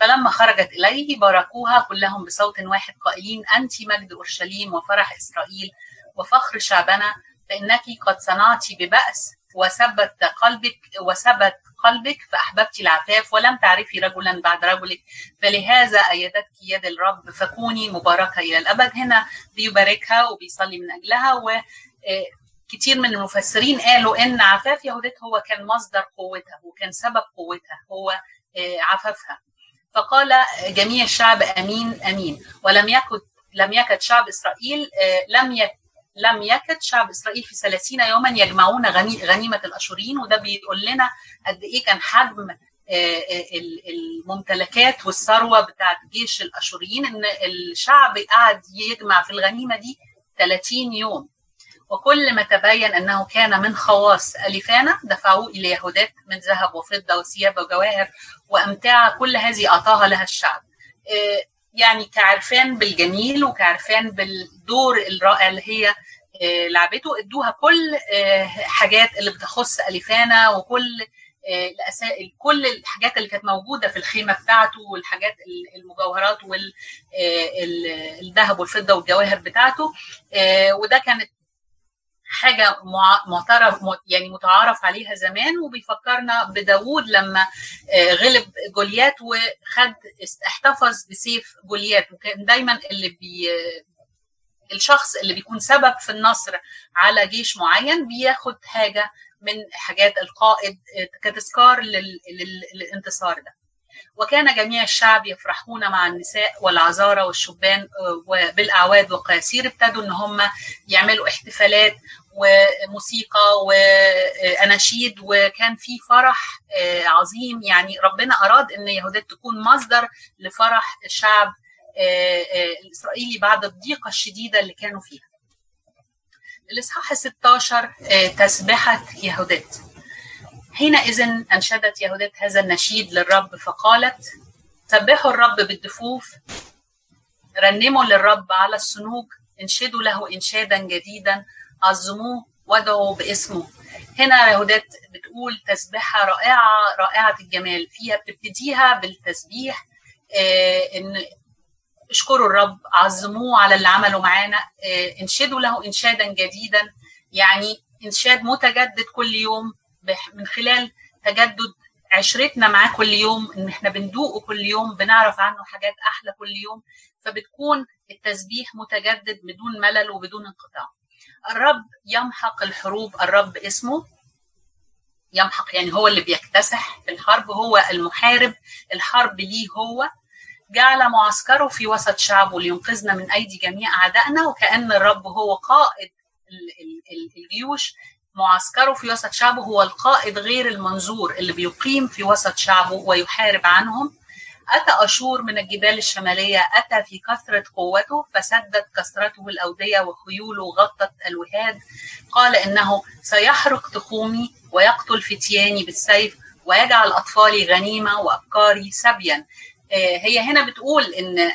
فلما خرجت إليه باركوها كلهم بصوت واحد قائلين أنت مجد أورشليم وفرح إسرائيل وفخر شعبنا فإنك قد صنعت ببأس وثبت قلبك وثبت قلبك فأحببت العفاف ولم تعرفي رجلا بعد رجلك. فلهذا أيدتك يد الرب فكوني مباركة إلى الأبد. هنا بيباركها وبيصلي من أجلها و كتير من المفسرين قالوا إن عفاف يهودت هو كان مصدر قوتها وكان سبب قوتها هو عفافها. فقال جميع الشعب آمين آمين. ولم يكن لم يكد شعب إسرائيل لم لم يكد شعب إسرائيل في 30 يوما يجمعون غنيمة الاشوريين وده بيقول لنا قد إيه كان حجم الممتلكات والثروة بتاعت جيش الاشوريين إن الشعب قعد يجمع في الغنيمة دي 30 يوم وكل ما تبين أنه كان من خواص ألفانا دفعوه إلى يهودات من ذهب وفضة وثياب وجواهر وامتعه كل هذه أعطاها لها الشعب. يعني كعرفان بالجميل وكعرفان بالدور الرائع اللي هي لعبته. ادوها كل حاجات اللي بتخص الفانا وكل كل الحاجات اللي كانت موجودة في الخيمة بتاعته والحاجات المجوهرات والذهب والفضة والجواهر بتاعته. وده كانت حاجة معترف يعني متعارف عليها زمان وبيفكرنا بداوود لما غلب جوليات وخد احتفظ بسيف جوليات وكان دايما اللي بي الشخص اللي بيكون سبب في النصر على جيش معين بياخد حاجة من حاجات القائد كتذكار للانتصار ده. وكان جميع الشعب يفرحون مع النساء والعذارى والشبان بالاعواد والقياسير ابتدوا إن هم يعملوا احتفالات وموسيقى وأناشيد وكان في فرح عظيم يعني ربنا أراد إن يهودات تكون مصدر لفرح الشعب الإسرائيلي بعد الضيقة الشديدة اللي كانوا فيها. الإصحاح 16 تسبحه يهودات. حينئذ أنشدت يهودات هذا النشيد للرب فقالت: سبحوا الرب بالدفوف رنموا للرب على الصنوج انشدوا له إنشادا جديدا عظموه وادعوا باسمه. هنا يهودات بتقول تسبيحة رائعة رائعة الجمال. فيها بتبتديها بالتسبيح آه إن اشكروا الرب عظموه على اللي عمله معانا آه انشدوا له انشادا جديدا. يعني انشاد متجدد كل يوم من خلال تجدد عشرتنا معاه كل يوم إن إحنا بندوقه كل يوم بنعرف عنه حاجات أحلى كل يوم. فبتكون التسبيح متجدد بدون ملل وبدون انقطاع. الرب يمحق الحروب. الرب اسمه يمحق يعني هو اللي بيكتسح في الحرب هو المحارب. الحرب ليه هو؟ جعل معسكره في وسط شعبه لينقذنا من أيدي جميع أعدائنا وكأن الرب هو قائد الجيوش. معسكره في وسط شعبه هو القائد غير المنظور اللي بيقيم في وسط شعبه ويحارب عنهم. أتى أشور من الجبال الشمالية أتى في كثرة قوته فسدت كثرته الأودية وخيوله غطت الوهاد. قال إنه سيحرق تخومي ويقتل فتياني بالسيف ويجعل أطفالي غنيمة وأبكاري سبيا. هي هنا بتقول إن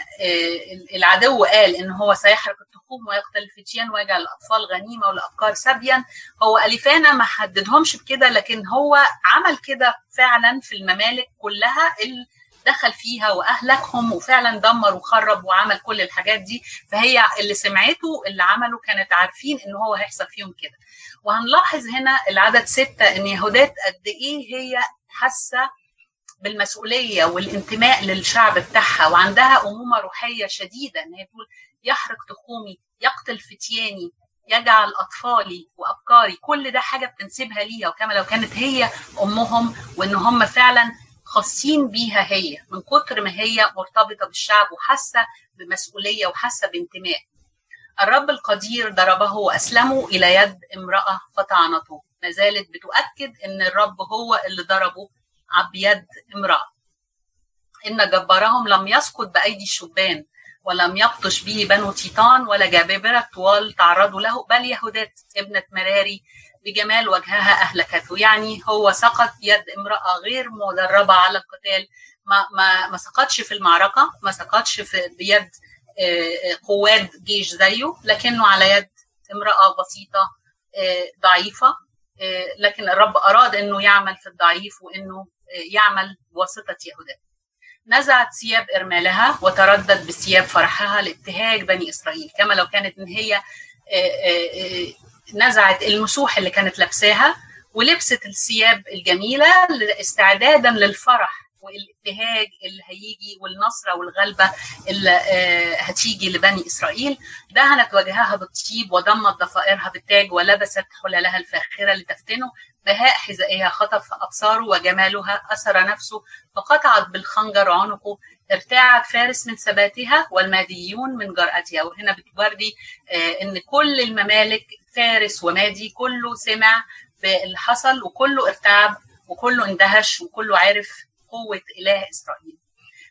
العدو قال إن هو سيحرق التخوم ويقتل الفتيان ويجعل الأطفال غنيمة والأبكار سبيا. هو أليفانا ما حددهمش بكده لكن هو عمل كده فعلا في الممالك كلها اللي دخل فيها وأهلكهم وفعلا دمر وخرب وعمل كل الحاجات دي فهي اللي سمعته اللي عمله كانت عارفين إن هو هيحصل فيهم كده. وهنلاحظ هنا العدد ستة إن يهودات قد إيه هي حاسة بالمسؤولية والانتماء للشعب بتاعها وعندها أمومة روحية شديدة إن هي تقول يحرق تخومي يقتل فتياني يجعل أطفالي وابكاري كل ده حاجة بتنسبها ليها. وكما لو كانت هي أمهم وإن هم فعلا خاصين بيها هي من كتر ما هي مرتبطة بالشعب وحاسة بمسؤولية وحاسة بانتماء. الرب القدير ضربه وأسلمه إلى يد امرأة فطعنته. ما زالت بتؤكد أن الرب هو اللي ضربه بيد امرأة. إن جبارهم لم يسقط بأيدي الشبان ولم يبطش به بنو تيطان ولا جاببرة طوال تعرضوا له بل يهودات ابنة مراري بجمال وجهها أهلكته. يعني هو سقط يد امرأة غير مدربة على القتال. ما, ما, ما سقطش في المعركة ما سقطش في بيد قوات جيش زيه لكنه على يد امرأة بسيطة ضعيفة لكن الرب أراد أنه يعمل في الضعيف وأنه يعمل بواسطة يهوذا نزعت ثياب إرمالها وتردد بثياب فرحها لابتهاج بني إسرائيل. كما لو كانت إن هي نزعت المسوح اللي كانت لابساها ولبست الثياب الجميلة استعدادا للفرح والابتهاج اللي هيجي والنصرة والغلبة اللي هتيجي لبني إسرائيل. دهنت وجهها بالطيب وضمت ضفائرها بالتاج ولبست حللها الفاخرة لتفتنه. بهاء حذائها خطف أبصاره وجمالها أسر نفسه فقطعت بالخنجر عنقه. ارتاعت فارس من ثباتها والماديون من جرأتها. وهنا بتوري إن كل الممالك فارس ومادي كله سمع باللي حصل وكله ارتعب وكله اندهش وكله عرف قوة إله إسرائيل.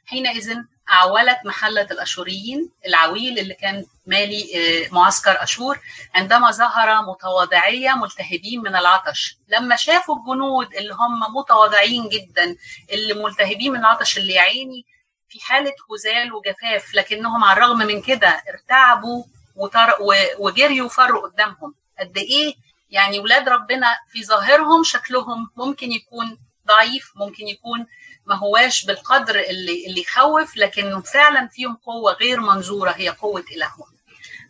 حينئذ أعولت محلة الأشوريين العويل اللي كان مالي معسكر أشور عندما ظهر متواضعية ملتهبين من العطش. لما شافوا الجنود اللي هم متواضعين جدا اللي ملتهبين من العطش اللي يعيني في حالة هزال وجفاف لكنهم على الرغم من كده ارتعبوا وجريوا وفروا قدامهم قد إيه يعني ولاد ربنا في ظاهرهم شكلهم ممكن يكون ضعيف ممكن يكون ما هواش بالقدر اللي اللي يخوف لكن فعلا فيهم قوة غير منظورة هي قوة إلههم.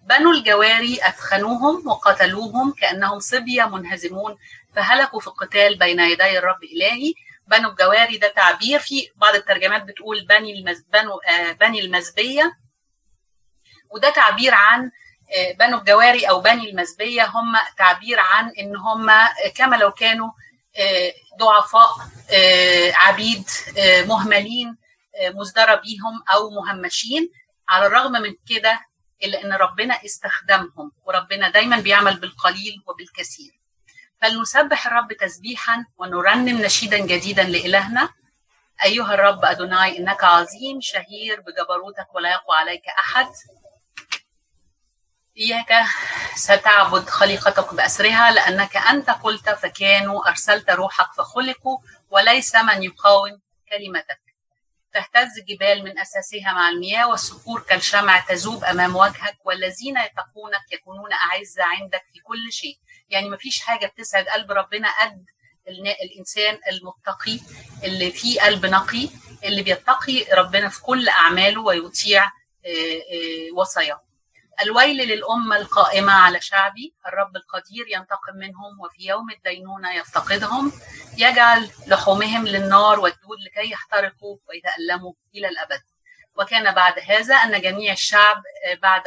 بنو الجواري اثخنوهم وقتلوهم كأنهم صبية منهزمون فهلكوا في القتال بين يدي الرب إلهي. بنو الجواري ده تعبير في بعض الترجمات بتقول بني المز... آه بني المزبية وده تعبير عن بنو الجواري أو بني المزبية هم تعبير عن إن هم كما لو كانوا ضعفاء عبيد مهملين مزدرى بيهم أو مهمشين. على الرغم من كده إلا إن ربنا استخدمهم وربنا دايما بيعمل بالقليل وبالكثير. فلنسبح الرب تسبيحا ونرنم نشيدا جديدا لإلهنا. أيها الرب أدوناي إنك عظيم شهير بجبروتك ولا يقوى عليك أحد. إياك ستعبد خليقتك بأسرها لأنك أنت قلت فكانوا أرسلت روحك فخلقوا وليس من يقاوم كلمتك. تهتز الجبال من أساسها مع المياه والصخور كالشمع تذوب أمام وجهك والذين يتقونك يكونون أعزة عندك في كل شيء. يعني مفيش حاجة بتسعد قلب ربنا قد الإنسان المتقي اللي فيه قلب نقي اللي بيتقي ربنا في كل أعماله ويطيع وصاياه. الويل للأمة القائمة على شعبي الرب القدير ينتقم منهم وفي يوم الدينونة يفتقدهم يجعل لحومهم للنار والدود لكي يحترقوا ويتألموا إلى الأبد. وكان بعد هذا أن جميع الشعب بعد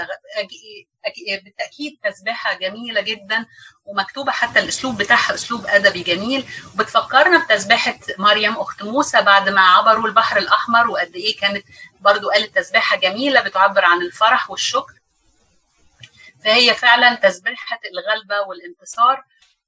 بالتأكيد تسبيحة جميلة جدا ومكتوبة حتى الأسلوب بتاعها أسلوب أدبي جميل. وبتفكرنا بتسبيحة مريم أخت موسى بعد ما عبروا البحر الأحمر وقد إيه كانت برضو قالت تسبيحة جميلة بتعبر عن الفرح والشكر. فهي فعلا تسبيحة الغلبة والانتصار.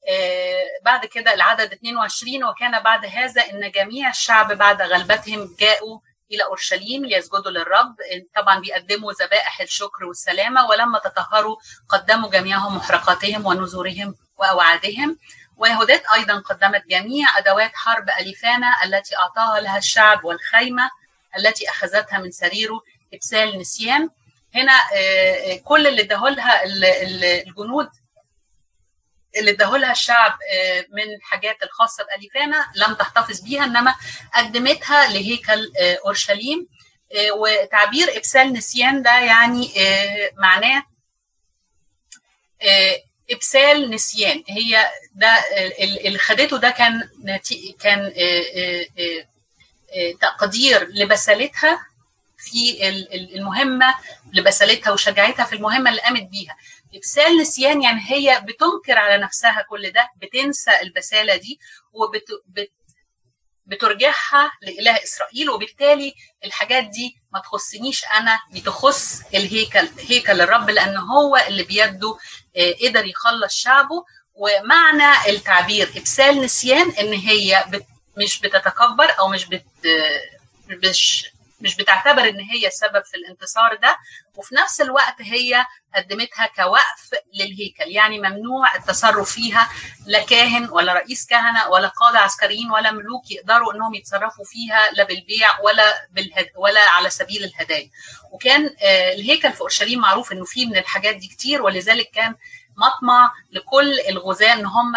آه بعد كده العدد 22 وكان بعد هذا إن جميع الشعب بعد غلبتهم جاءوا إلى أورشليم ليسجدوا للرب. طبعا بيقدموا ذبائح الشكر والسلامة ولما تطهروا قدموا جميعهم محرقاتهم ونذورهم وأوعادهم. ويهودات أيضا قدمت جميع أدوات حرب أليفانا التي أعطاها لها الشعب والخيمة التي أخذتها من سريره إبسال نسيان. هنا كل اللي اداهولها الجنود اللي اداهولها الشعب من الحاجات الخاصة بأليفانا لم تحتفظ بيها إنما قدمتها لهيكل أورشليم. وتعبير إبسال نسيان ده يعني معناه إبسال نسيان. هي ده اللي خدته ده كان كان تقدير لبسالتها. في المهمة لبسالتها وشجاعتها في المهمة اللي قامت بيها. ابسال نسيان يعني هي بتنكر على نفسها كل ده بتنسى البسالة دي وبت بت بترجعها لإله إسرائيل وبالتالي الحاجات دي ما تخصنيش أنا دي تخص الهيكل هيكل الرب لأن هو اللي بيده قدر يخلص شعبه. ومعنى التعبير ابسال نسيان إن هي مش بتتكبر أو مش بت مش مش بتعتبر إن هي السبب في الانتصار ده وفي نفس الوقت هي قدمتها كوقف للهيكل يعني ممنوع التصرف فيها لا كاهن ولا رئيس كهنة ولا قاده عسكريين ولا ملوك يقدروا إنهم يتصرفوا فيها لا بالبيع ولا بالهد ولا على سبيل الهدايا. وكان الهيكل في أورشليم معروف إنه فيه من الحاجات دي كتير ولذلك كان مطمع لكل الغزاة إن هم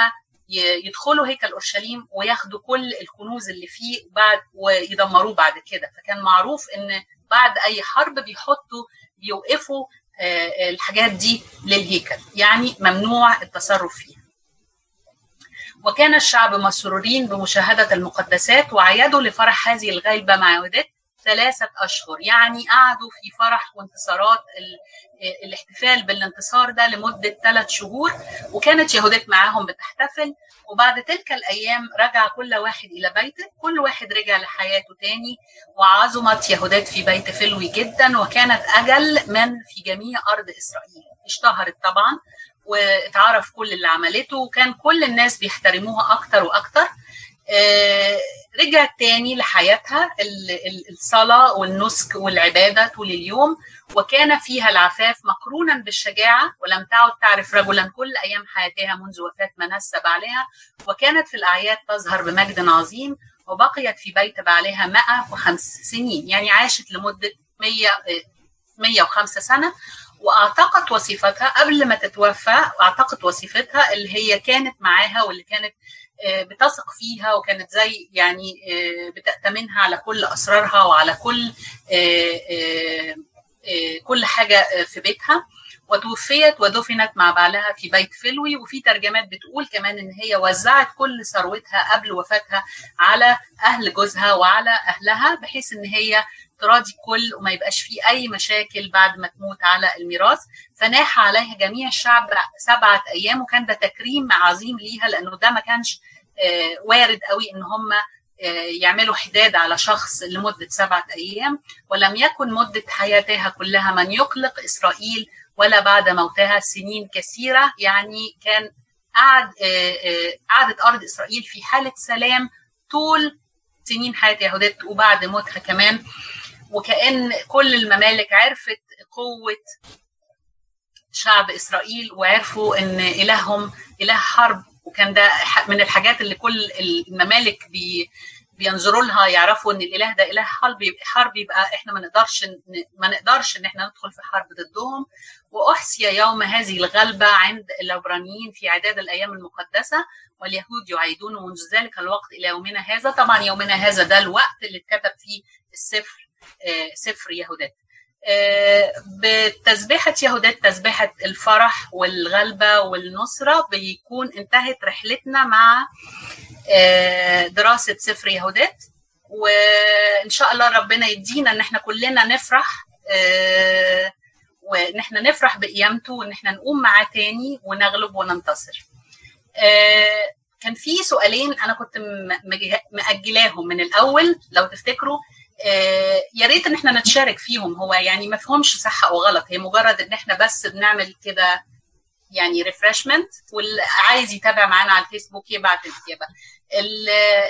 يدخلوا هيكل اورشليم وياخدوا كل الكنوز اللي فيه بعد ويدمروه بعد كده. فكان معروف إن بعد أي حرب بيحطوا بيوقفوا الحاجات دي للهيكل. يعني ممنوع التصرف فيها. وكان الشعب مسرورين بمشاهدة المقدسات وعيدوا لفرح هذه الغيبة مع يهودات ثلاثة أشهر. يعني قعدوا في فرح وانتصارات الاحتفال بالانتصار ده لمدة ثلاث شهور وكانت يهودات معاهم بتحتفل وبعد تلك الأيام رجع كل واحد إلى بيته كل واحد رجع لحياته تاني وعظمت يهودات في بيت فلوي جدا وكانت أجل من في جميع أرض إسرائيل. اشتهرت طبعا واتعرف كل اللي عملته وكان كل الناس بيحترموها أكتر وأكتر. رجعت تاني لحياتها الصلاة والنسك والعبادة طول اليوم وكان فيها العفاف مقرونا بالشجاعة ولم تعد تعرف رجلا كل أيام حياتها منذ وفاة منسى بعلها وكانت في الأعياد تظهر بمجد عظيم وبقيت في بيت بعلها 105 سنين. يعني عاشت لمدة 100 105 سنة وأعتقت وظيفتها قبل ما تتوفى اعتقت وظيفتها اللي هي كانت معاها واللي كانت بتثق فيها وكانت زي يعني بتأتمنها على كل أسرارها وعلى كل كل حاجة في بيتها. وتوفيت ودفنت مع بعلها في بيت فلوي. وفي ترجمات بتقول كمان إن هي وزعت كل ثروتها قبل وفاتها على أهل جوزها وعلى أهلها بحيث إن هي تراضي الكل وما يبقاش فيه أي مشاكل بعد ما تموت على الميراث. فناح عليها جميع الشعب سبعة أيام وكان ده تكريم عظيم ليها لأنه ده ما كانش وارد قوي إن هم يعملوا حداد على شخص لمدة سبعة أيام ولم يكن مدة حياتها كلها من يقلق إسرائيل ولا بعد موتها سنين كثيرة. يعني كان قعد قعدت أرض إسرائيل في حالة سلام طول سنين حياة يهودات وبعد موتها كمان. وكأن كل الممالك عرفت قوة شعب إسرائيل وعرفوا إن إلههم إله حرب وكان ده من الحاجات اللي كل الممالك بي بينظروا لها يعرفوا إن الإله ده إله حرب حرب يبقى إحنا ما نقدرش ما نقدرش إن إحنا ندخل في حرب ضدهم. وأحصي يوم هذه الغلبة عند العبرانيين في أعداد الأيام المقدسة واليهود يعيدون منذ ذلك الوقت إلى يومنا هذا. طبعا يومنا هذا ده الوقت اللي اتكتب فيه السفر سفر يهودات. بتسبيحة يهودات تسبيحة الفرح والغلبة والنصرة بيكون انتهت رحلتنا مع دراسة سفر يهودات وإن شاء الله ربنا يدينا إن إحنا كلنا نفرح وإن إحنا نفرح بقيامته وإن إحنا نقوم معاه تاني ونغلب وننتصر. كان في سؤالين أنا كنت مأجلاهم من الأول لو تفتكروا. يا ريت إن إحنا نتشارك فيهم. هو يعني ما فيهمش صح أو غلط. هي مجرد إن إحنا بس بنعمل كده يعني ريفرشمنت واللي عايز يتابع معانا على الفيسبوك يبعت الاجابه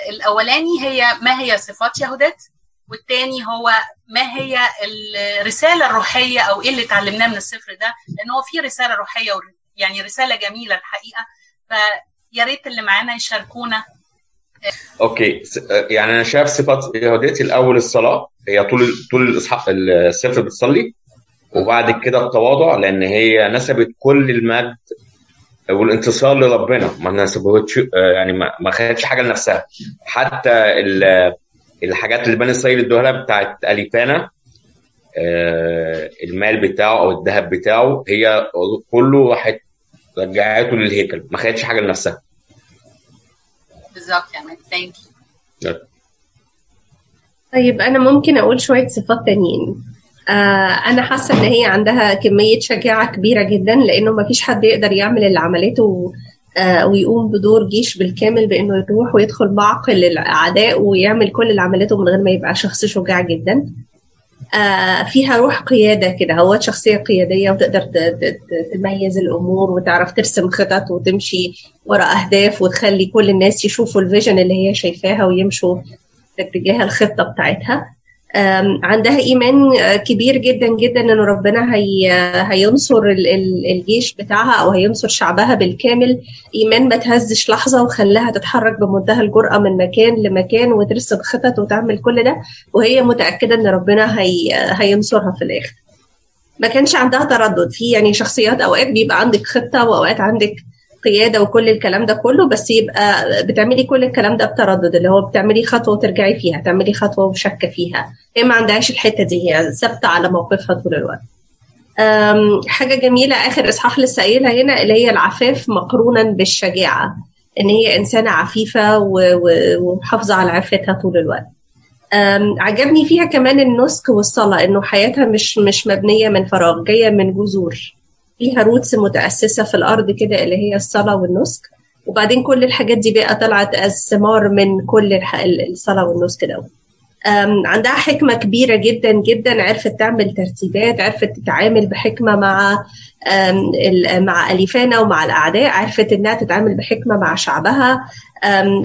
الأولاني هي ما هي صفات يهودات والتاني هو ما هي الرسالة الروحية أو إيه اللي اتعلمناه من السفر ده؟ لأن هو في رسالة روحية يعني رسالة جميلة الحقيقة. فيا ريت اللي معانا يشاركونا.
أوكي. يعني أنا شايف صفات يهوديتي الأول الصلاة هي طول طول الاصحاح السفر بتصلي وبعد كده التواضع لأن هي نسبت كل المجد والانتصار لربنا ما نسبتش يعني ما خدتش حاجة لنفسها. حتى الحاجات اللي بني إسرائيل ادوها لها بتاعت أليفانا المال بتاعه أو الذهب بتاعه هي كله راحت رجعته للهيكل ما خدتش حاجة لنفسها.
بالظبط يعني ثانك يو
طيب أنا ممكن أقول شوية صفات تانيين. آه أنا حاسة إن هي عندها كمية شجاعة كبيرة جدا لأنه ما فيش حد يقدر يعمل اللي عملته آه ويقوم بدور جيش بالكامل بإنه يروح ويدخل معقل الأعداء ويعمل كل اللي عملته من غير ما يبقى شخص شجاع جدا. فيها روح قيادة كده هو شخصية قيادية وتقدر تميز الأمور وتعرف ترسم خطط وتمشي وراء أهداف وتخلي كل الناس يشوفوا الفيجن اللي هي شايفاها ويمشوا في اتجاه الخطة بتاعتها. عندها إيمان كبير جدا جدا إن ربنا هي هينصر الجيش بتاعها أو هينصر شعبها بالكامل. إيمان ما تهزش لحظة وخلاها تتحرك بمنتهى الجرأة من مكان لمكان وترسم خطط وتعمل كل ده. وهي متأكدة إن ربنا هي هينصرها في الآخر. ما كانش عندها تردد. في يعني شخصيات أوقات بيبقى عندك خطة وأوقات عندك قيادة وكل الكلام ده كله بس يبقى بتعملي كل الكلام ده بتردد اللي هو بتعملي خطوة وترجعي فيها تعملي خطوة وشاكه فيها. هي ما عندهاش الحتة دي هي ثابتة على موقفها طول الوقت. حاجة جميلة آخر إصحاح لسه قايلها هنا اللي هي العفاف مقرونا بالشجاعة إن هي إنسانة عفيفة ومحافظة على عفتها طول الوقت. عجبني فيها كمان النسك والصلاة إنه حياتها مش مش مبنية من فراغ جاية من جذور. فيها roots متأسسة في الأرض كده اللي هي الصلاة والنسك. وبعدين كل الحاجات دي بقى طلعت as ثمار من كل الصلاة والنسك ده. عندها حكمة كبيرة جدا جدا عرفت تعمل ترتيبات عرفت تتعامل بحكمة مع مع أليفانا ومع الأعداء عرفت إنها تتعامل بحكمة مع شعبها.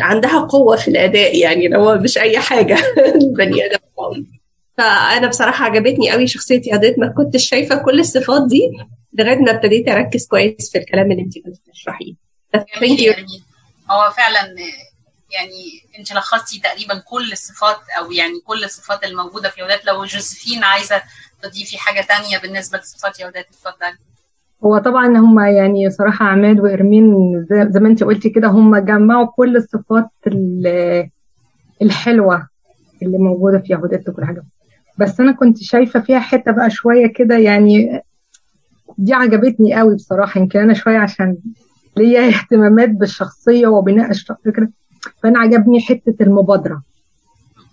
عندها قوة في الأداء يعني هو مش أي حاجة. البني آدم فأنا بصراحة عجبتني قوي شخصية يهودات ما كنتش شايفة كل الصفات دي لغاية ما ابتديت أركز كويس في الكلام اللي انت كنت بتشرحيه
هو فعلا يعني انت لخصتي تقريبا كل الصفات أو يعني كل الصفات الموجودة في يهودات لو جوزفين عايزة تضيفي حاجة تانية بالنسبة لصفات يهودات اتفضلي.
هو طبعا هم يعني صراحة عماد وإرمين زي ما انت قلتي كده هم جمعوا كل الصفات الحلوة اللي موجودة في يهودات وكل حاجة. بس أنا كنت شايفة فيها حتة بقى شوية كده يعني دي عجبتني قوي بصراحة يمكن أنا شوية عشان ليا اهتمامات بالشخصية وبناء كده فأنا عجبني حتة المبادرة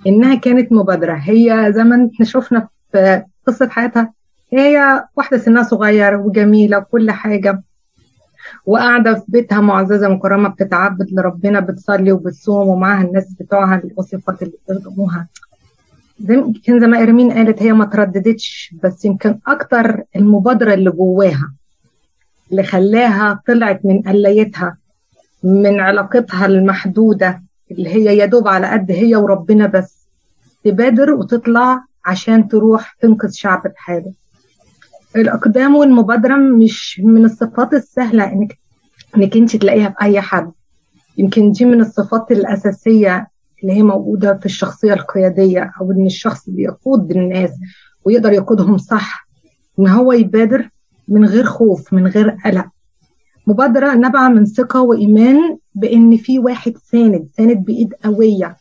إنها كانت مبادرة. هي زي ما إحنا شفنا في قصة حياتها هي واحدة سنها صغير وجميلة وكل حاجة وقاعدة في بيتها معززة مكرمة بتتعبد لربنا بتصلي وبتصوم ومعاها الناس بتوعها الصفات اللي بيخدموها زي يمكن زي ما إرمين قالت هي ما ترددتش بس يمكن أكتر المبادرة اللي جواها اللي خلاها طلعت من قليتها من علاقتها المحدودة اللي هي يا دوب على قد هي وربنا بس تبادر وتطلع عشان تروح تنقذ شعب بحاله الأقدام والمبادرة مش من الصفات السهلة إنك إنك أنت تلاقيها في أي حد. يمكن دي من الصفات الأساسية اللي هي موجودة في الشخصية القيادية أو إن الشخص بيقود الناس ويقدر يقودهم صح إن هو يبادر من غير خوف من غير قلق. مبادرة نابعة من ثقة وإيمان بإن في واحد ساند ساند بإيد قوية.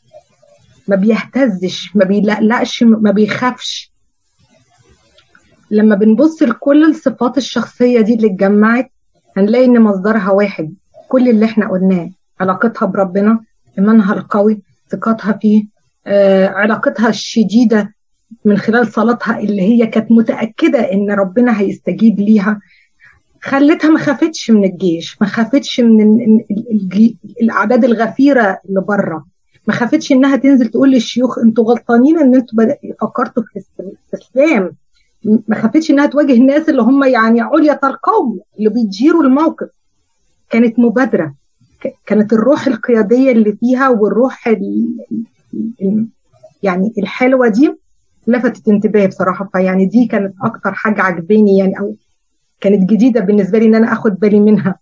ما بيهتزش ما بيلقلقش ما بيخافش. لما بنبص لكل الصفات الشخصية دي اللي اتجمعت هنلاقي إن مصدرها واحد كل اللي إحنا قلناه علاقتها بربنا إيمانها القوي ثقتها فيه آه، علاقتها الشديدة من خلال صلاتها اللي هي كانت متأكدة إن ربنا هيستجيب ليها خلتها ما خافتش من الجيش ما خافتش من الأعداد الغفيرة اللي بره ما خافتش إنها تنزل تقول للشيوخ أنتوا غلطانين إن أنتوا فكرتوا في الاستسلام ما خافتش إنها تواجه الناس اللي هم يعني عليا القوم اللي بيديروا الموقف كانت مبادرة. كانت الروح القيادية اللي فيها والروح ال يعني الحلوة دي لفتت انتباهي بصراحة. فيعني دي كانت أكتر حاجة عجباني يعني أو كانت جديدة بالنسبة لي إن أنا أخد بالي منها.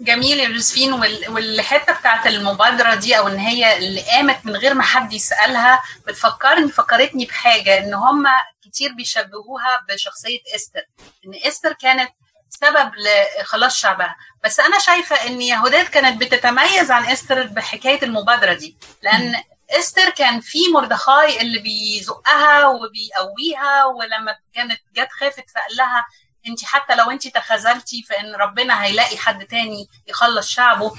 جميل يا جوزفين. والحتة بتاعت المبادرة دي أو إن هي اللي قامت من غير ما حد يسألها بتفكرني فكرتني بحاجة إن هم كتير بيشبهوها بشخصية إستر. إن إستر كانت سبب لخلاص شعبها. بس أنا شايفة إن يهوديت كانت بتتميز عن إستر بحكاية المبادرة دي. لأن إستر كان في مردخاي اللي بيزقها وبيقويها ولما كانت جت خافت فقال لها أنت حتى لو أنت تخاذلتي فإن ربنا هيلاقي حد تاني يخلص شعبه.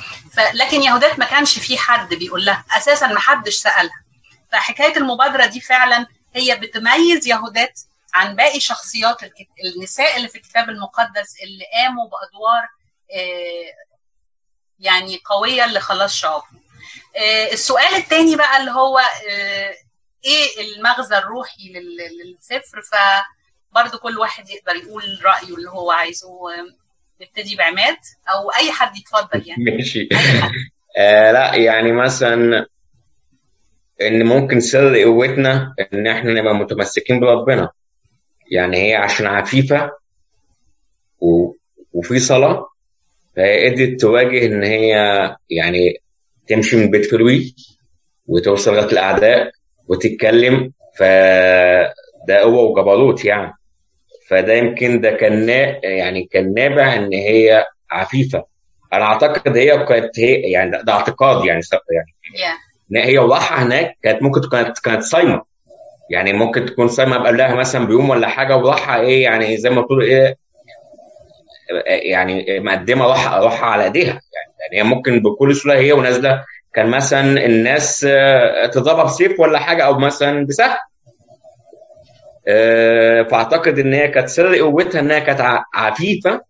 لكن يهودات ما كانش في حد بيقول لها. أساسا ما حدش سألها. فحكاية المبادرة دي فعلا هي بتميز يهودات عن باقي شخصيات النساء اللي في الكتاب المقدس اللي قاموا بأدوار يعني قوية لخلاص شعبهم السؤال الثاني بقى اللي هو إيه المغزى الروحي للسفر؟ فبرضه كل واحد يقدر يقول رأيه اللي هو عايزه نبتدي بعماد أو أي حد يتفضل يعني.
ماشي. آه لا يعني مثلا إن ممكن سر قوتنا إن إحنا نبقى متمسكين بربنا. يعني هي عشان عفيفة و... وفي صلاة فهي قدرت تواجه إن هي يعني تمشي من بيت فلوي وتوصل لغاية الأعداء وتتكلم فده قوة وجبروت يعني. فده يمكن ده كان يعني كان نابع إن هي عفيفة. أنا أعتقد هي كانت هي يعني ده اعتقاد يعني يعني
yeah.
هي وضعها هناك كانت ممكن كانت كانت صايمة. يعني ممكن تكون صايمه قبلها مثلا بيوم ولا حاجة وضعها إيه يعني زي ما تقول إيه يعني مقدمة روحها روحها على إيديها. يعني, يعني هي ممكن بكل سهولة هي ونازلة كان مثلا الناس تضربها بسيف ولا حاجة أو مثلا بسهم. فأعتقد إن هي كانت سر قوتها إنها كانت عفيفة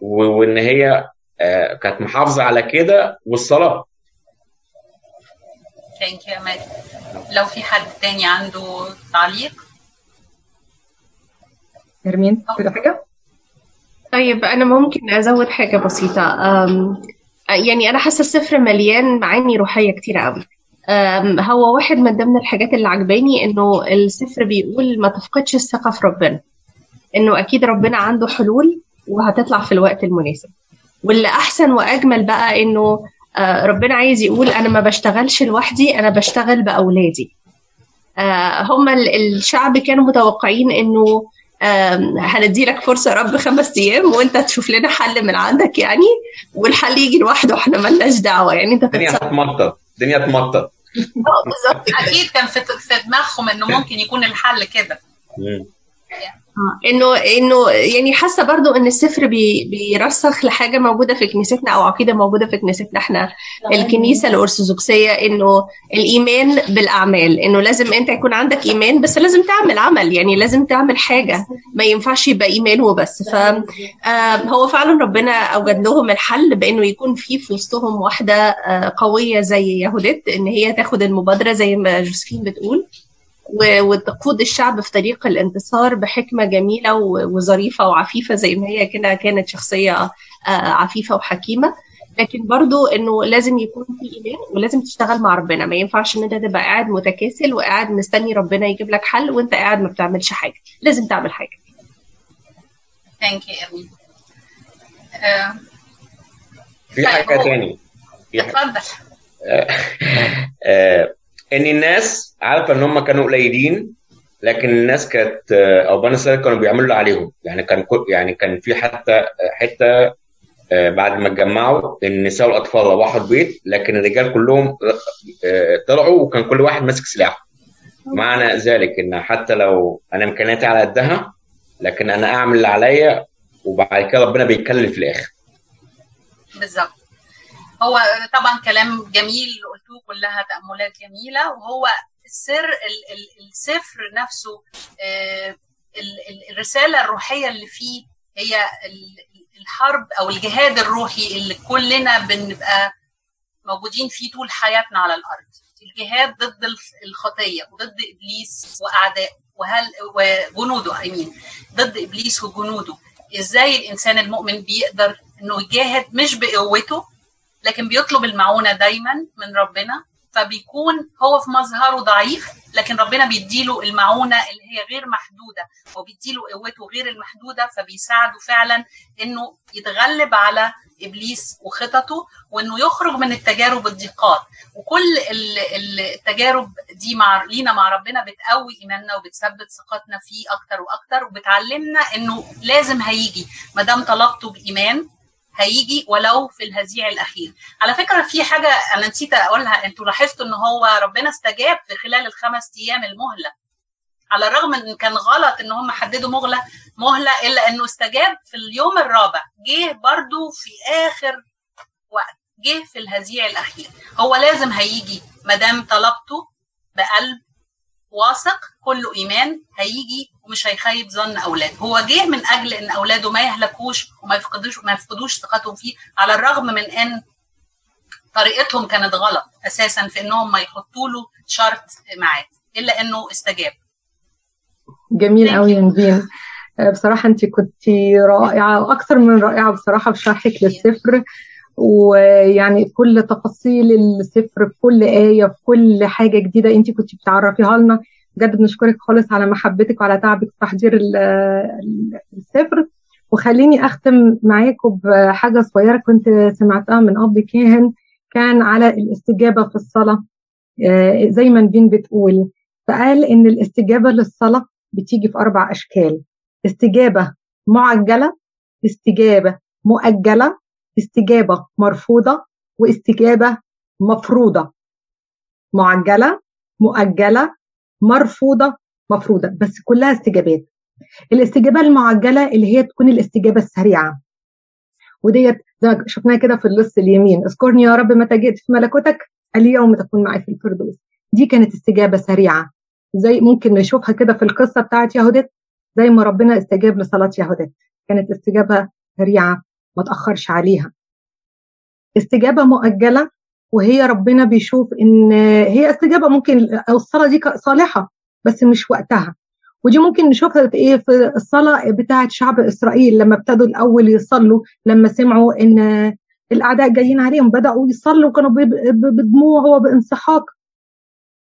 وإن هي كانت محافظة على كده والصلاه
ثانك يو لو في حد تاني عنده تعليق.
أرمين كده حاجة؟
طيب أنا ممكن أزود حاجة بسيطة. يعني أنا حاسة السفر مليان معاني روحية كتيرة قوي. هو واحد من ضمن الحاجات اللي عجباني إنه السفر بيقول ما تفقدش الثقة في ربنا. إنه أكيد ربنا عنده حلول وهتطلع في الوقت المناسب. واللي أحسن وأجمل بقى إنه ربنا عايز يقول أنا ما بشتغلش لوحدي أنا بشتغل بأولادي. هم الشعب كانوا متوقعين إنه هندي لك فرصة يا رب خمس أيام وأنت تشوف لنا حل من عندك يعني والحل يجي لوحده إحنا مالناش دعوة يعني. أنت
الدنيا هتمطر الدنيا هتمطر.
بالظبط. أكيد كان في في دماغهم إنه ممكن يكون الحل كده.
انه انه يعني حاسه برضو ان السفر بي بيرسخ لحاجه موجوده في كنيستنا أو عقيده موجوده في كنيستنا إحنا. الكنيسة الأرثوذكسية انه الإيمان بالأعمال انه لازم انت يكون عندك إيمان بس لازم تعمل عمل يعني لازم تعمل حاجة. ما ينفعش يبقى إيمان وبس. فهو فعلا ربنا أوجد لهم الحل بإنه يكون في في وسطهم واحدة قوية زي يهودت إن هي تاخد المبادرة زي ما جوزفين بتقول. وتقود الشعب في طريق الانتصار بحكمة جميلة وظريفة وعفيفة زي ما هي كده كانت شخصية عفيفة وحكيمة. لكن برضو إنه لازم يكون في إيمان ولازم تشتغل مع ربنا. ما ينفعش إن أنت تبقى قاعد متكاسل وقاعد مستني ربنا يجيب لك حل وأنت قاعد ما بتعملش حاجة. لازم تعمل حاجة.
ثانك يو
في حاجة تاني؟
اتفضل.
ان الناس عارفه إن هم كانوا قليلين لكن الناس كانت أو بني اسرائيل كانوا بيعملوا اللي عليهم. يعني كان يعني كان في حتى حتة بعد ما اتجمعوا النساء والاطفال روحوا البيت لكن الرجال كلهم طلعوا وكان كل واحد ماسك سلاح معنى ذلك إن حتى لو أنا إمكانياتي على قدها لكن أنا أعمل اللي عليا وبعد كده ربنا بيتكلم في الآخر.
بالظبط. هو طبعا كلام جميل قلتوه كلها تأملات جميلة. وهو السر السفر نفسه الرسالة الروحية اللي فيه هي الحرب أو الجهاد الروحي اللي كلنا بنبقى موجودين فيه طول حياتنا على الأرض. الجهاد ضد الخطية وضد إبليس وأعدائه وهل وجنوده أمين ضد إبليس وجنوده. إزاي الإنسان المؤمن بيقدر إنه يجاهد مش بقوته لكن بيطلب المعونة دايما من ربنا فبيكون هو في مظهره ضعيف لكن ربنا بيديله المعونة اللي هي غير محدودة وبيديله قوته غير المحدودة فبيساعده فعلا إنه يتغلب على إبليس وخططه وإنه يخرج من التجارب الضيقات وكل التجارب دي مع لينا مع ربنا بتقوي إيماننا وبتثبت ثقتنا فيه أكتر وأكتر وبتعلمنا إنه لازم هيجي. ما دام طلبته بإيمان هيجي ولو في الهزيع الأخير. على فكرة في حاجة أنا نسيت أقولها. أنتوا لاحظتوا إن هو ربنا استجاب في خلال الخمس أيام المهلة. على الرغم إن كان غلط إن هم حددوا مهله مهلة إلا إنه استجاب في اليوم الرابع. جه برضو في آخر وقت. جه في الهزيع الأخير. هو لازم هيجي. ما دام طلبته بقلب واثق كله إيمان هيجي ومش هيخيب ظن أولاده. هو جه من أجل إن أولاده ما يهلكوش وما يفقدوش ما يفقدوش ثقتهم فيه على الرغم من إن طريقتهم كانت غلط أساسا في إنهم ما يحطوا له شرط ميعاد إلا إنه استجاب.
جميل قوي يا نبيل. بصراحة أنت كنت رائعة وأكثر من رائعة بصراحة في شرحك للسفر ويعني كل تفاصيل السفر في كل آية في كل حاجة جديدة أنت كنت بتعرفيها لنا. بجد بنشكرك خالص على محبتك وعلى تعبك في تحضير السفر وخليني أختم معاكم بحاجة صغيرة كنت سمعتها من أب كاهن كان على الاستجابة في الصلاة. زي ما نبين بتقول فقال إن الاستجابة للصلاة بتيجي في أربع أشكال. استجابة معجلة استجابة مؤجلة استجابة مرفوضة واستجابة مفروضة. معجلة مؤجلة مرفوضة مفروضة بس كلها استجابات. الاستجابة المعجلة اللي هي تكون الاستجابة السريعة. وديت زي ما شفناها كده في اللص اليمين. اذكرني يا رب متى جئت في ملكوتك اليوم تكون معي في الفردوس. دي كانت استجابة سريعة زي ممكن نشوفها كده في القصة بتاعت يهودت زي ما ربنا استجاب لصلاة يهودت. كانت استجابة سريعة ما تأخرش عليها. استجابة مؤجلة وهي ربنا بيشوف إن هي استجابة ممكن الصلاة دي صالحة بس مش وقتها. ودي ممكن نشوفها في إيه؟ في الصلاة بتاعة شعب إسرائيل لما ابتدوا الأول يصلوا لما سمعوا إن الأعداء جايين عليهم بدأوا يصلوا كانوا بدموع وبانسحاق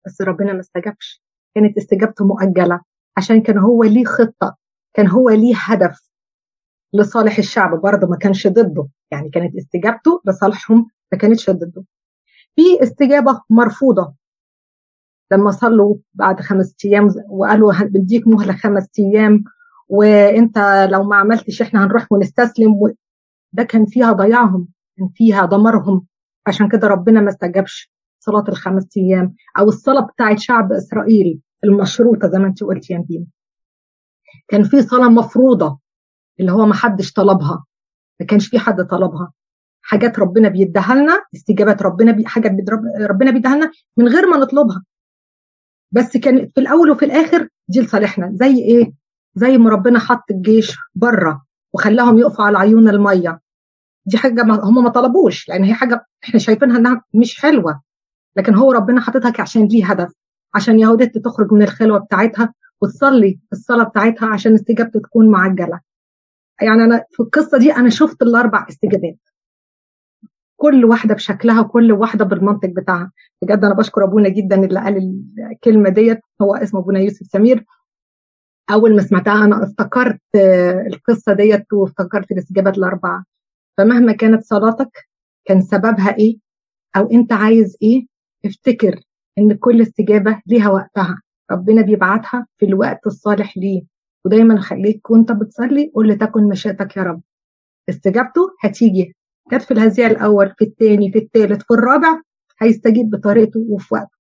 بس ربنا ما استجابش. كانت استجابته مؤجلة عشان كان هو ليه خطة كان هو ليه هدف لصالح الشعب برضه ما كانش ضده. يعني كانت استجابته لصالحهم ما كانتش ضده. في استجابة مرفوضة. لما صلوا بعد خمس أيام وقالوا بديك مهلة خمس أيام وإنت لو ما عملتش إحنا هنروح ونستسلم. ده كان فيها ضياعهم كان فيها دمرهم. عشان كده ربنا ما استجابش صلاة الخمس أيام أو الصلاة بتاعت شعب إسرائيل المشروطة زي ما أنت قلت يا نبيل كان في صلاة مفروضة اللي هو ما حدش طلبها ما كانش في حد طلبها. حاجات ربنا بيديها لنا استجابات ربنا بي حاجات ربنا بيديها لنا من غير ما نطلبها. بس كان في الأول وفي الآخر دي لصالحنا. زي إيه؟ زي ما ربنا حط الجيش بره وخلاهم يقفوا على عيون المية. دي حاجة هم ما طلبوش. لأن هي حاجة إحنا شايفينها إنها مش حلوة. لكن هو ربنا حاططها عشان ليه هدف. عشان يهودت تخرج من الخلوة بتاعتها وتصلي الصلاة بتاعتها عشان استجابته تكون معجلة. يعني أنا في القصة دي أنا شفت الأربع استجابات. كل واحدة بشكلها وكل واحدة بالمنطق بتاعها. بجد أنا بشكر أبونا جدا اللي قال الكلمة ديت. هو اسمه أبونا يوسف سمير. أول ما سمعتها أنا افتكرت القصة ديت وافتكرت الاستجابات الأربعة. فمهما كانت صلاتك كان سببها إيه؟ أو أنت عايز إيه؟ افتكر إن كل استجابة ليها وقتها. ربنا بيبعتها في الوقت الصالح ليه. ودايما خليك وأنت بتصلي قول لتكن مشيئتك يا رب. استجابته هتيجي. جت في الهزيع الأول في الثاني في الثالث في الرابع هيستجيب بطريقته وفي وقته.